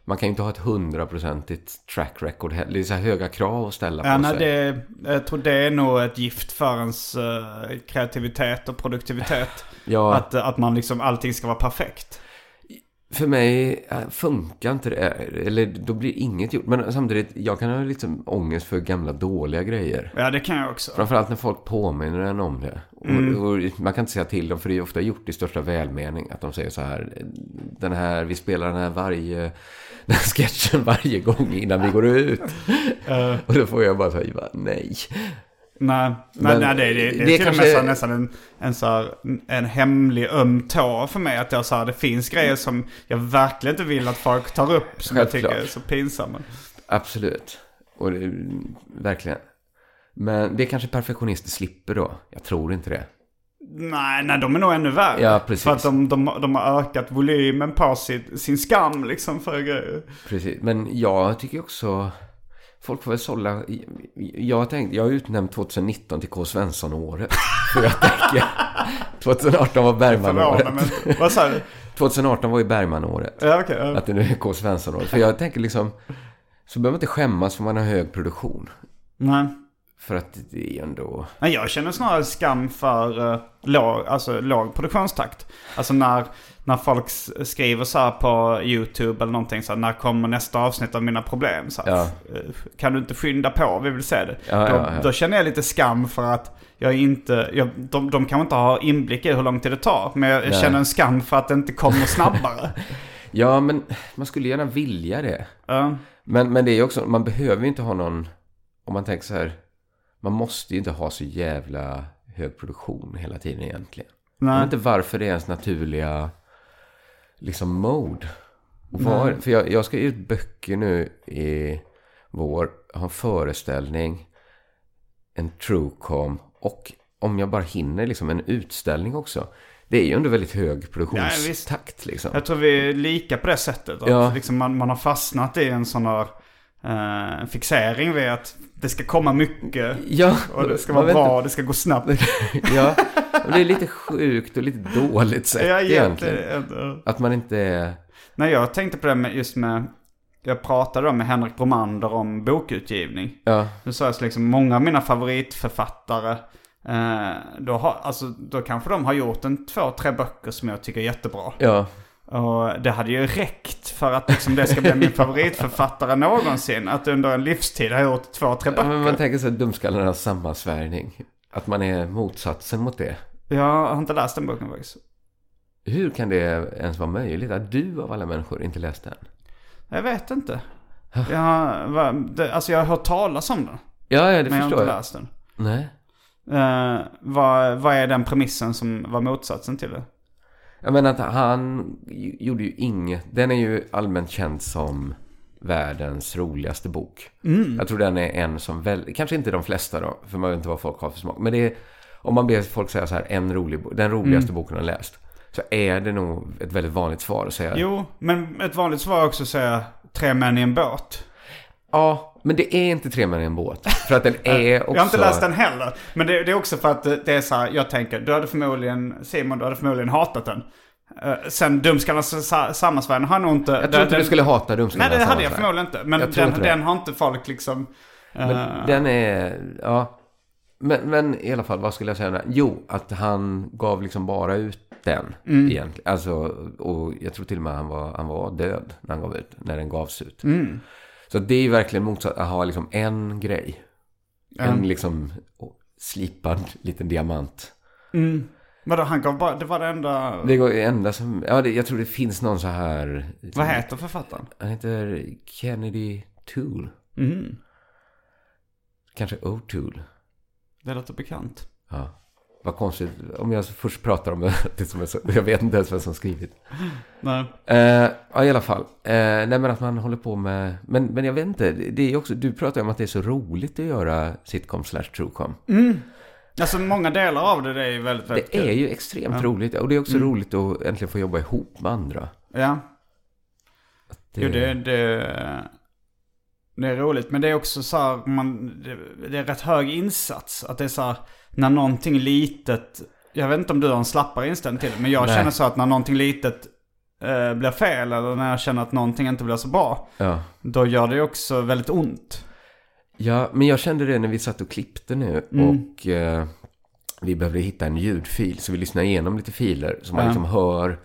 man kan ju inte ha ett hundraprocentigt track record heller. Det är så här höga krav att ställa Ja, på nej, sig. det, jag tror det är nog ett gift för ens eh, kreativitet och produktivitet. Ja. Att, att man liksom, allting ska vara perfekt. För mig äh, funkar inte det. Eller då blir inget gjort. Men samtidigt, jag kan ha liksom ångest för gamla dåliga grejer. Ja, det kan jag också. Framförallt när folk påminner en om det. Och, Mm. och man kan inte säga till dem, för det är ofta gjort i största välmening. Att de säger så här, den här, vi spelar den här varje, den här sketchen varje gång innan vi går ut. och då får jag bara säga, nej. Nej, nej, nej det, det, det, det är till kanske- och med nästan en, en, så här, en hemlig öm tå för mig. Att jag så här, det finns grejer som jag verkligen inte vill att folk tar upp. Som jag tycker är Självklart. så pinsamma. Absolut. Och det, verkligen. Men det kanske perfektionister slipper då. Jag tror inte det. Nej, nej, de är nog ännu värre. Ja, precis. För att de, de, de har ökat volymen på sin, sin skam liksom för grejer. Precis. Men jag tycker också... Folk får väl sålla... Jag, har tänkt, jag har utnämnt 2019 till K. Svensson-året. För jag tänker... 2018 var Bergman-året. mig inte. Vad sa du? 2018 var ju Bergman-året. Ja, okej. ja. Att det nu är K. Svensson-året. För jag tänker liksom... Så behöver man inte skämmas för man har hög produktion. Nej. För att det är ändå... Nej, jag känner snarare skam för uh, låg, alltså, låg produktionstakt. Alltså när, när folk skriver så här på YouTube eller någonting så här, när kommer nästa avsnitt av mina problem? Så här, Ja. "Eh, Kan du inte skynda på? Vi vill se det. Ja, då, ja, då känner jag lite skam för att jag inte, jag, de, de kan inte ha inblick i hur lång tid det tar. Men jag Nej. känner en skam för att det inte kommer snabbare. Ja, men man skulle gärna vilja det. Men, men det är också, man behöver inte ha någon, om man tänker så här, man måste ju inte ha så jävla hög produktion hela tiden egentligen. Jag Nej. vet inte varför det är ens naturliga, liksom mode. Och var, för jag, jag ska ge ut böcker nu i vår, jag har en föreställning, en truecom och om jag bara hinner liksom en utställning också. Det är ju ändå väldigt hög produktionstakt liksom. Jag tror vi är lika på det sättet. Att Ja. liksom man, man har fastnat i en sån här eh, fixering vid att det ska komma mycket. Ja, Och det ska vara bra, det ska gå snabbt. Ja, och det är lite sjukt och lite dåligt sätt Ja, egentligen. egentligen. Att man inte är... Nej, jag tänkte på det med, just med... Jag pratade då med Henrik Bromander om bokutgivning. Ja, Nu sa jag liksom, många av mina favoritförfattare, eh, då, har, alltså, då kanske de har gjort en två, tre böcker som jag tycker är jättebra. ja, Och det hade ju räckt för att liksom, det ska bli min favoritförfattare någonsin. Att under en livstid ha gjort två, tre ja men böcker. man tänker sig dumskallarnas sammansvärjning. Att man är motsatsen mot det. Jag har inte läst den boken faktiskt. Hur kan det ens vara möjligt att du av alla människor inte läst den? Jag vet inte. Jag har, det, alltså jag har hört talas om den. Ja, ja det men jag har förstår inte jag. läst den. Nej. Uh, vad, vad är den premissen som var motsatsen till det? Jag menar att han gjorde ju inget. Den är ju allmänt känd som världens roligaste bok. Jag tror den är en som väl, kanske inte de flesta då, för man vet inte vad folk har för smak. Men det är, om man ber folk säga så här, en rolig bok, den roligaste boken de har läst. Så är det nog ett väldigt vanligt svar att säga. Jo, men ett vanligt svar är också att säga tre män i en båt. Ja, men det är inte Tre män i en båt. För att den är också... Jag har inte läst den heller. Men det, det är också för att det är så här, jag tänker, du hade förmodligen, Simon, du hade förmodligen hatat den. Uh, sen Dumskallarnas sa- sammansvärjning har nog inte... Jag tror inte den, du skulle hata Dumskallarnas Nej, det hade jag förmodligen inte. Men den, inte den har inte folk liksom... eh, Men den är, ja. Men, men i alla fall, vad skulle jag säga? Jo, att han gav liksom bara ut den Mm. egentligen. Alltså, och jag tror till och med han var, han var död när han gav ut, när den gavs ut. Mm. Så det är verkligen motsatt, att ha liksom en grej. En liksom slipad liten diamant. mm. Vadå, han gav bara, det var det enda... Det går enda som, ja det, jag tror det finns någon så här. Vad heter författaren? Han heter Kennedy Toole. Mm. Kanske O'Toole. Det låter bekant. Ja. Vad konstigt. Om jag först pratar om det som är så, Jag vet inte ens vem som skrivit. Nej. Eh, ja, i alla fall. Eh, nej, men att man håller på med... Men, men jag vet inte. Det är också, du pratar om att det är så roligt att göra sitcom slash truecom. Alltså många delar av det, det är ju väldigt, väldigt Det är kul. ju extremt roligt. Och det är också roligt att äntligen få jobba ihop med andra. Ja. Det, Jo, det, det, det är roligt. Men det är också så här, man, det, det är rätt hög insats. Att det är så här, när någonting litet, jag vet inte om du har en slappare inställning till det, men jag Nej. känner så att när någonting litet eh, blir fel eller när jag känner att någonting inte blir så bra, Ja. då gör det också väldigt ont. ja, men jag kände det när vi satt och klippte nu. Mm. Och eh, vi behövde hitta en ljudfil. Så vi lyssnade igenom lite filer. Så man Ja. liksom hör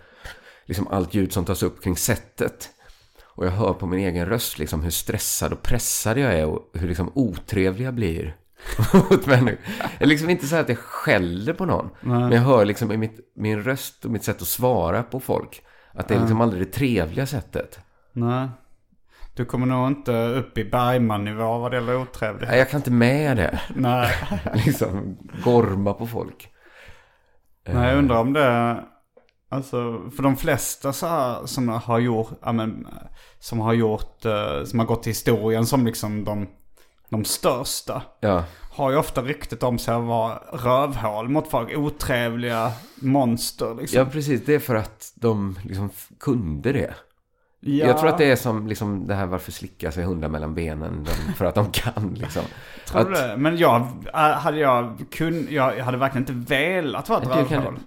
liksom allt ljud som tas upp kring sättet. Och jag hör på min egen röst liksom hur stressad och pressad jag är och hur liksom otrevlig jag blir. mot människor. Jag är liksom inte så att jag skäller på någon. Men jag hör liksom i mitt, min röst och mitt sätt att svara på folk. Att det är liksom aldrig det trevliga sättet. Nej. Du kommer nog inte upp i Bergman-nivå vad det gäller otrevlighet. Nej, jag kan inte med det. Nej. liksom gorma på folk. Nej, jag undrar om det... Alltså, för de flesta så här, som har gjort, ja, men, som har gjort, eh, som har gått till historien som liksom de, de största. Ja, Har ju ofta ryktet om sig att vara rövhål mot folk. Otrevliga monster liksom. ja precis. Det är för att de liksom kunde det. Ja, Jag tror att det är som liksom det här varför slickar sig hundar mellan benen. För att de kan liksom. Tror att, du det? Men jag, äh, hade jag kun, jag hade verkligen inte velat vara ett rövhål.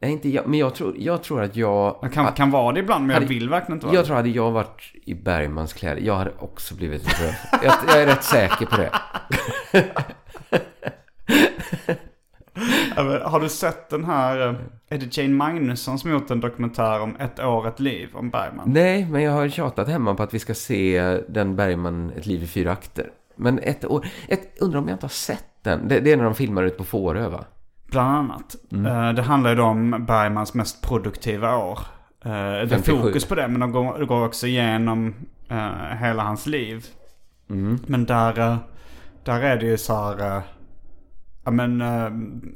Nej, inte jag. Men jag tror, jag tror att jag... Jag kan, kan vara det ibland men jag Hade- vill verkligen inte vara Jag tror hade jag varit i Bergmans kläder, jag hade också blivit röv. Jag, jag är rätt säker på det. Har du sett den här, eh, är det Jane Magnusson som gjort en dokumentär om ett år, ett liv om Bergman? Nej, men jag har tjatat hemma på att vi ska se den Bergman, Ett liv i fyra akter. Men ett år, ett, undrar om jag inte har sett den. Det, det är när de filmar ut på Fårö, va? Bland annat. Mm. Eh, Det handlar ju då om Bergmans mest produktiva år. Eh, Det är 57. fokus på det men de går, också igenom eh, hela hans liv. Mm. Men där, där är det ju så här... Ja men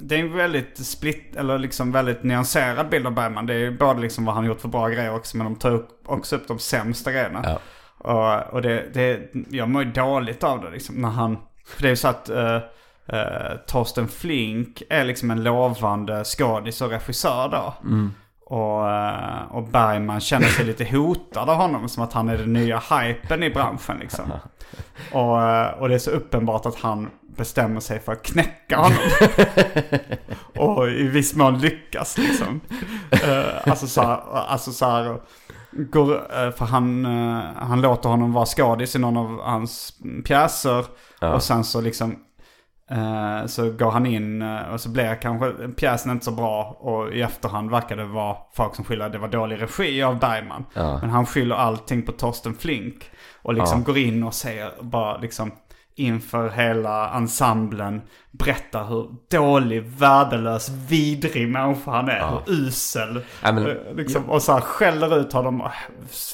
det är en väldigt split, eller liksom väldigt nyanserad bild av Bergman. Det är ju både liksom vad han gjort för bra grejer också men de tar upp, också upp de sämsta grejerna. Ja. Och, och det, det, jag mår ju dåligt av det liksom när han... För det är ju så att uh, Torsten Flink är liksom en lovande skådis och regissör då. Och, eh, och Bergman känner sig lite hotad av honom som att han är den nya hypen i branschen liksom. Och, eh, och det är så uppenbart att han bestämmer sig för att knäcka honom. och i viss mån lyckas liksom. Eh, alltså så här, alltså så här går, eh, för han, eh, han låter honom vara skådis i någon av hans pjäser. Och sen så liksom eh, så går han in eh, och så blir kanske pjäsen inte så bra. Och i efterhand verkar det vara folk som skyller att det var dålig regi av Bergman. Ja. Men han skyller allting på Torsten Flink. Och liksom Ja. går in och säger bara liksom inför hela ensemblen berättar hur dålig, värdelös, vidrig människa han är. Hur usel. Ja, men- Eh, liksom, Och så här skäller ut honom,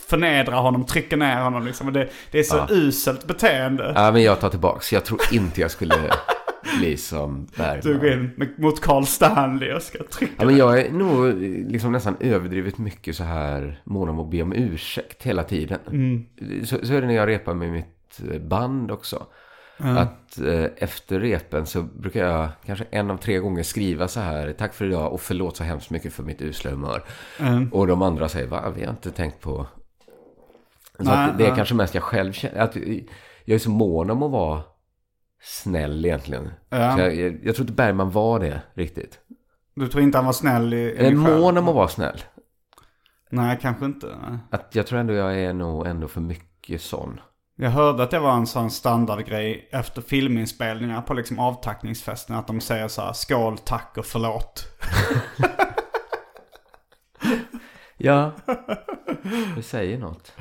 förnedrar honom, trycker ner honom. Liksom. Och det, det är så uselt beteende. Ja, men jag tar tillbaks. Jag tror inte jag skulle bli som Bergman. Du går in med- mot Carl Stanley och ska trycka Ja, men jag är nog liksom nästan överdrivet mycket så här mån om att be om ursäkt hela tiden. Så, så är det när jag repar med mitt eh, band också. Att eh, efter repen så brukar jag kanske en av tre gånger skriva så här. Tack för idag och förlåt så hemskt mycket för mitt usla humör. Och de andra säger, va? Vi har inte tänkt på... Så Nej, det är nej. kanske mest jag själv känner. Att jag är så mån om att vara snäll egentligen. Ja. Jag, jag, jag tror inte Bergman var det riktigt. Du tror inte han var snäll i, i själv? mån om att vara snäll. Nej, kanske inte. Nej. Att jag tror ändå jag är nog ändå för mycket sån. Jag hörde att det var en sån standardgrej efter filminspelningar på liksom avtackningsfesten. Att de säger så här skål, tack och förlåt. Ja, det säger något.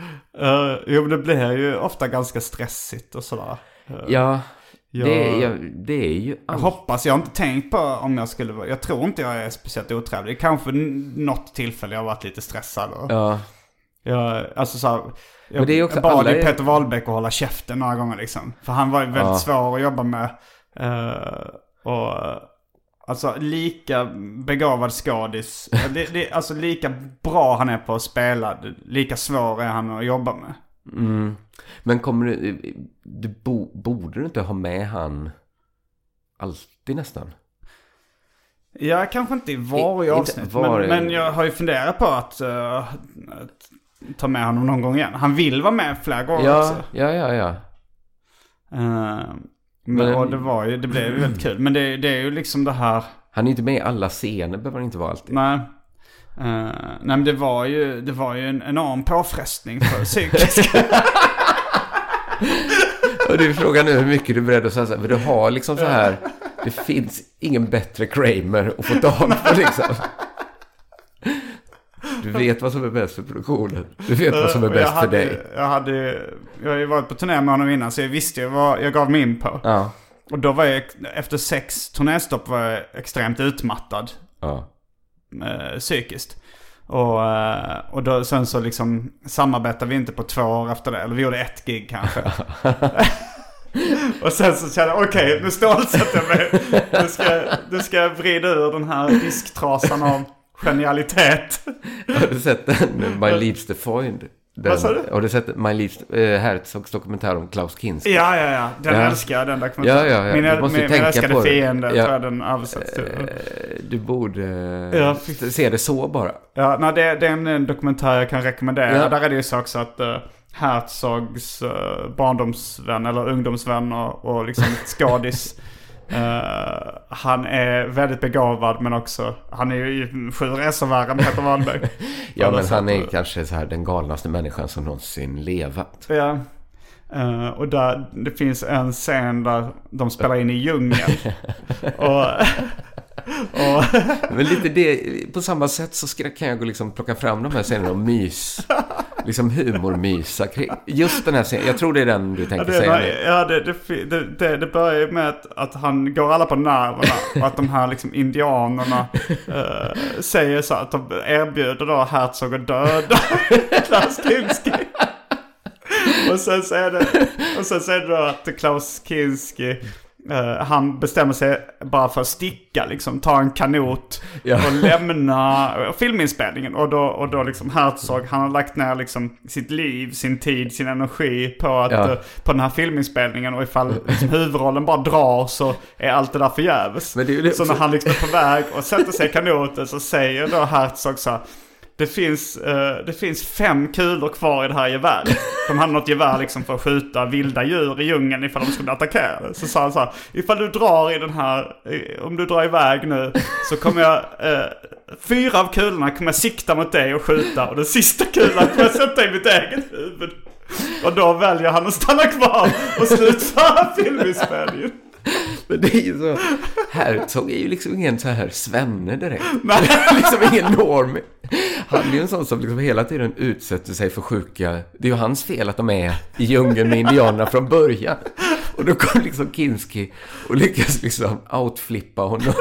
Uh, jo, men det blir ju ofta ganska stressigt och sådär. Eh, Ja, jag, det, jag, det är ju... jag allt. hoppas, jag har inte tänkt på om jag skulle vara, jag tror inte jag är speciellt otrevlig. Kanske något tillfälle jag har varit lite stressad. Och, Ja, jag, alltså så här, jag, Men det är också jag bad alla Peter Wahlbeck att hålla käften några gånger liksom. För han var ju väldigt Ja. svår att jobba med. Eh, och alltså lika begåvad skådis. det, det, alltså lika bra han är på att spela, lika svår är han att jobba med. mm. Men kommer du... du bo, borde du inte ha med han alltid nästan? Ja, kanske inte i varje inte avsnitt. varje- Men, men jag har ju funderat på att, att ta med honom någon gång igen. Han vill vara med flera gånger Ja, också. ja, ja, ja. Eh, men, Men- det var ju, det blev ju väldigt kul. Men det, det är ju liksom det här, Han är inte med i alla scener, behöver han inte vara alltid. nej. Eh, nej men det var ju, det var ju en enorm påfrestning för psykiskt. Och du frågar nu hur mycket du är beredd att satsa. För du har liksom så här... Det finns ingen bättre Kramer att få tag på liksom. Du vet vad som är bäst för produktionen. Du vet vad som är jag bäst för hade, dig. Jag hade, jag ju varit på turné med honom innan så jag visste ju vad jag gav mig in på. Ja. Och då var jag, efter sex turnéstopp var jag extremt utmattad. Ja. eh, psykiskt. Och, eh, och då, sen så liksom samarbetade vi inte på två år efter det. Eller vi gjorde ett gig kanske. och sen så kände jag, okej nu stålsätter jag mig. Nu ska, nu ska jag vrida ur den här disktrasan av genialitet. Har du sett den? My Leaves the Foyd? Den, Vad sa du? Har du sett My Leaves, äh, Herzogs dokumentär om Klaus Kinski? Ja, ja, ja. Den Ja. älskar jag, den dokumentären. Ja, ja, ja. Min, Du måste min, min tänka älskade på fiende, Ja. tror jag den översätts till. Eh, Du borde Ja, eh, se det så bara. Ja, nej, det, det är en, en dokumentär jag kan rekommendera. Ja. Där är det ju så också att uh, Herzogs uh, barndomsvän eller ungdomsvän och, och liksom skadis. Eh, han är väldigt begåvad men också, han är ju sju resor värre än Peter Wahlberg. Ja, men han är kanske så här den galnaste människan som någonsin levat. Ja. Eh, och där, det finns en scen där de spelar in i djungeln. och, Men lite det, på samma sätt så kan jag gå liksom plocka fram de här scenerna och mys. Liksom humormysa kring. Just den här scenen, jag tror det är den du Ja, tänker det, säga nu. ja, det, det, det, det, börjar ju med att, att han går alla på nerverna. och att de här liksom indianerna eh, säger så att de erbjuder då Herzog att döda Klaus Kinski. och, sen så är det, och sen så är det då att Klaus Kinski eh, han bestämmer sig bara för att sticka, liksom ta en kanot Ja. och lämna filminspelningen. Och då, och då liksom Herzog, han har lagt ner liksom sitt liv, sin tid, sin energi på, att, Ja. eh, på den här filminspelningen. Och ifall liksom, huvudrollen bara drar så är allt det där förgäves. Det det Så när han liksom är på väg och sätter sig i kanoten så säger då Herzog så här, det finns, eh, det finns fem kulor kvar i det här geväret. De hade något gevär liksom för att skjuta vilda djur i djungeln ifall de skulle bli attackerade. Så sa han så här, ifall du drar i den här, eh, om du drar iväg nu så kommer jag, eh, fyra av kulorna kommer jag sikta mot dig och skjuta och den sista kulan kommer jag sätta i mitt eget huvud. Och då väljer han att stanna kvar och slutföra filminspelningen. Men det är ju så, Herzog är ju liksom ingen så här svenne direkt. Nej. liksom ingen norm. Han är ju en sån som liksom hela tiden utsätter sig för sjuka... Det är ju hans fel att de är i djungeln med indianerna från början. Och då kom liksom Kinski och lyckades liksom outflippa honom.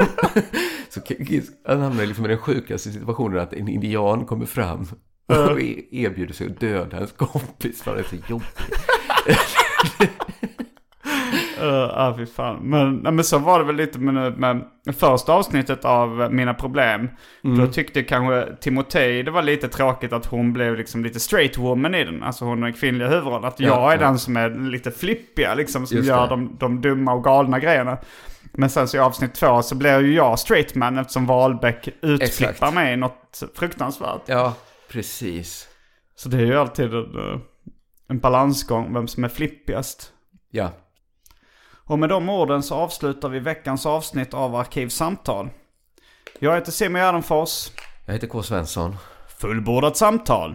Så Kinski, han hamnade liksom i den sjukaste situationen att en indian kommer fram och e- erbjuder sig att döda ens kompis för att det är så jobbigt. Ja, uh, ah, fy fan. Men, men så var det väl lite med, med första avsnittet av Mina Problem. Mm. Då tyckte kanske Timotej det var lite tråkigt att hon blev liksom lite straight woman i den. Alltså hon är kvinnliga huvudroll. Att jag ja, är ja. den som är lite flippiga liksom. Som Just gör de, de dumma och galna grejerna. Men sen så i avsnitt två så blir ju jag straight man eftersom Wahlbeck utflippar mig något fruktansvärt. Ja, precis. Så det är ju alltid en, en balansgång, vem som är flippigast. Ja. Och med de orden så avslutar vi veckans avsnitt av Arkivsamtal. Jag heter Simon Gärdenfors. Jag heter K. Svensson. Fullbordat samtal.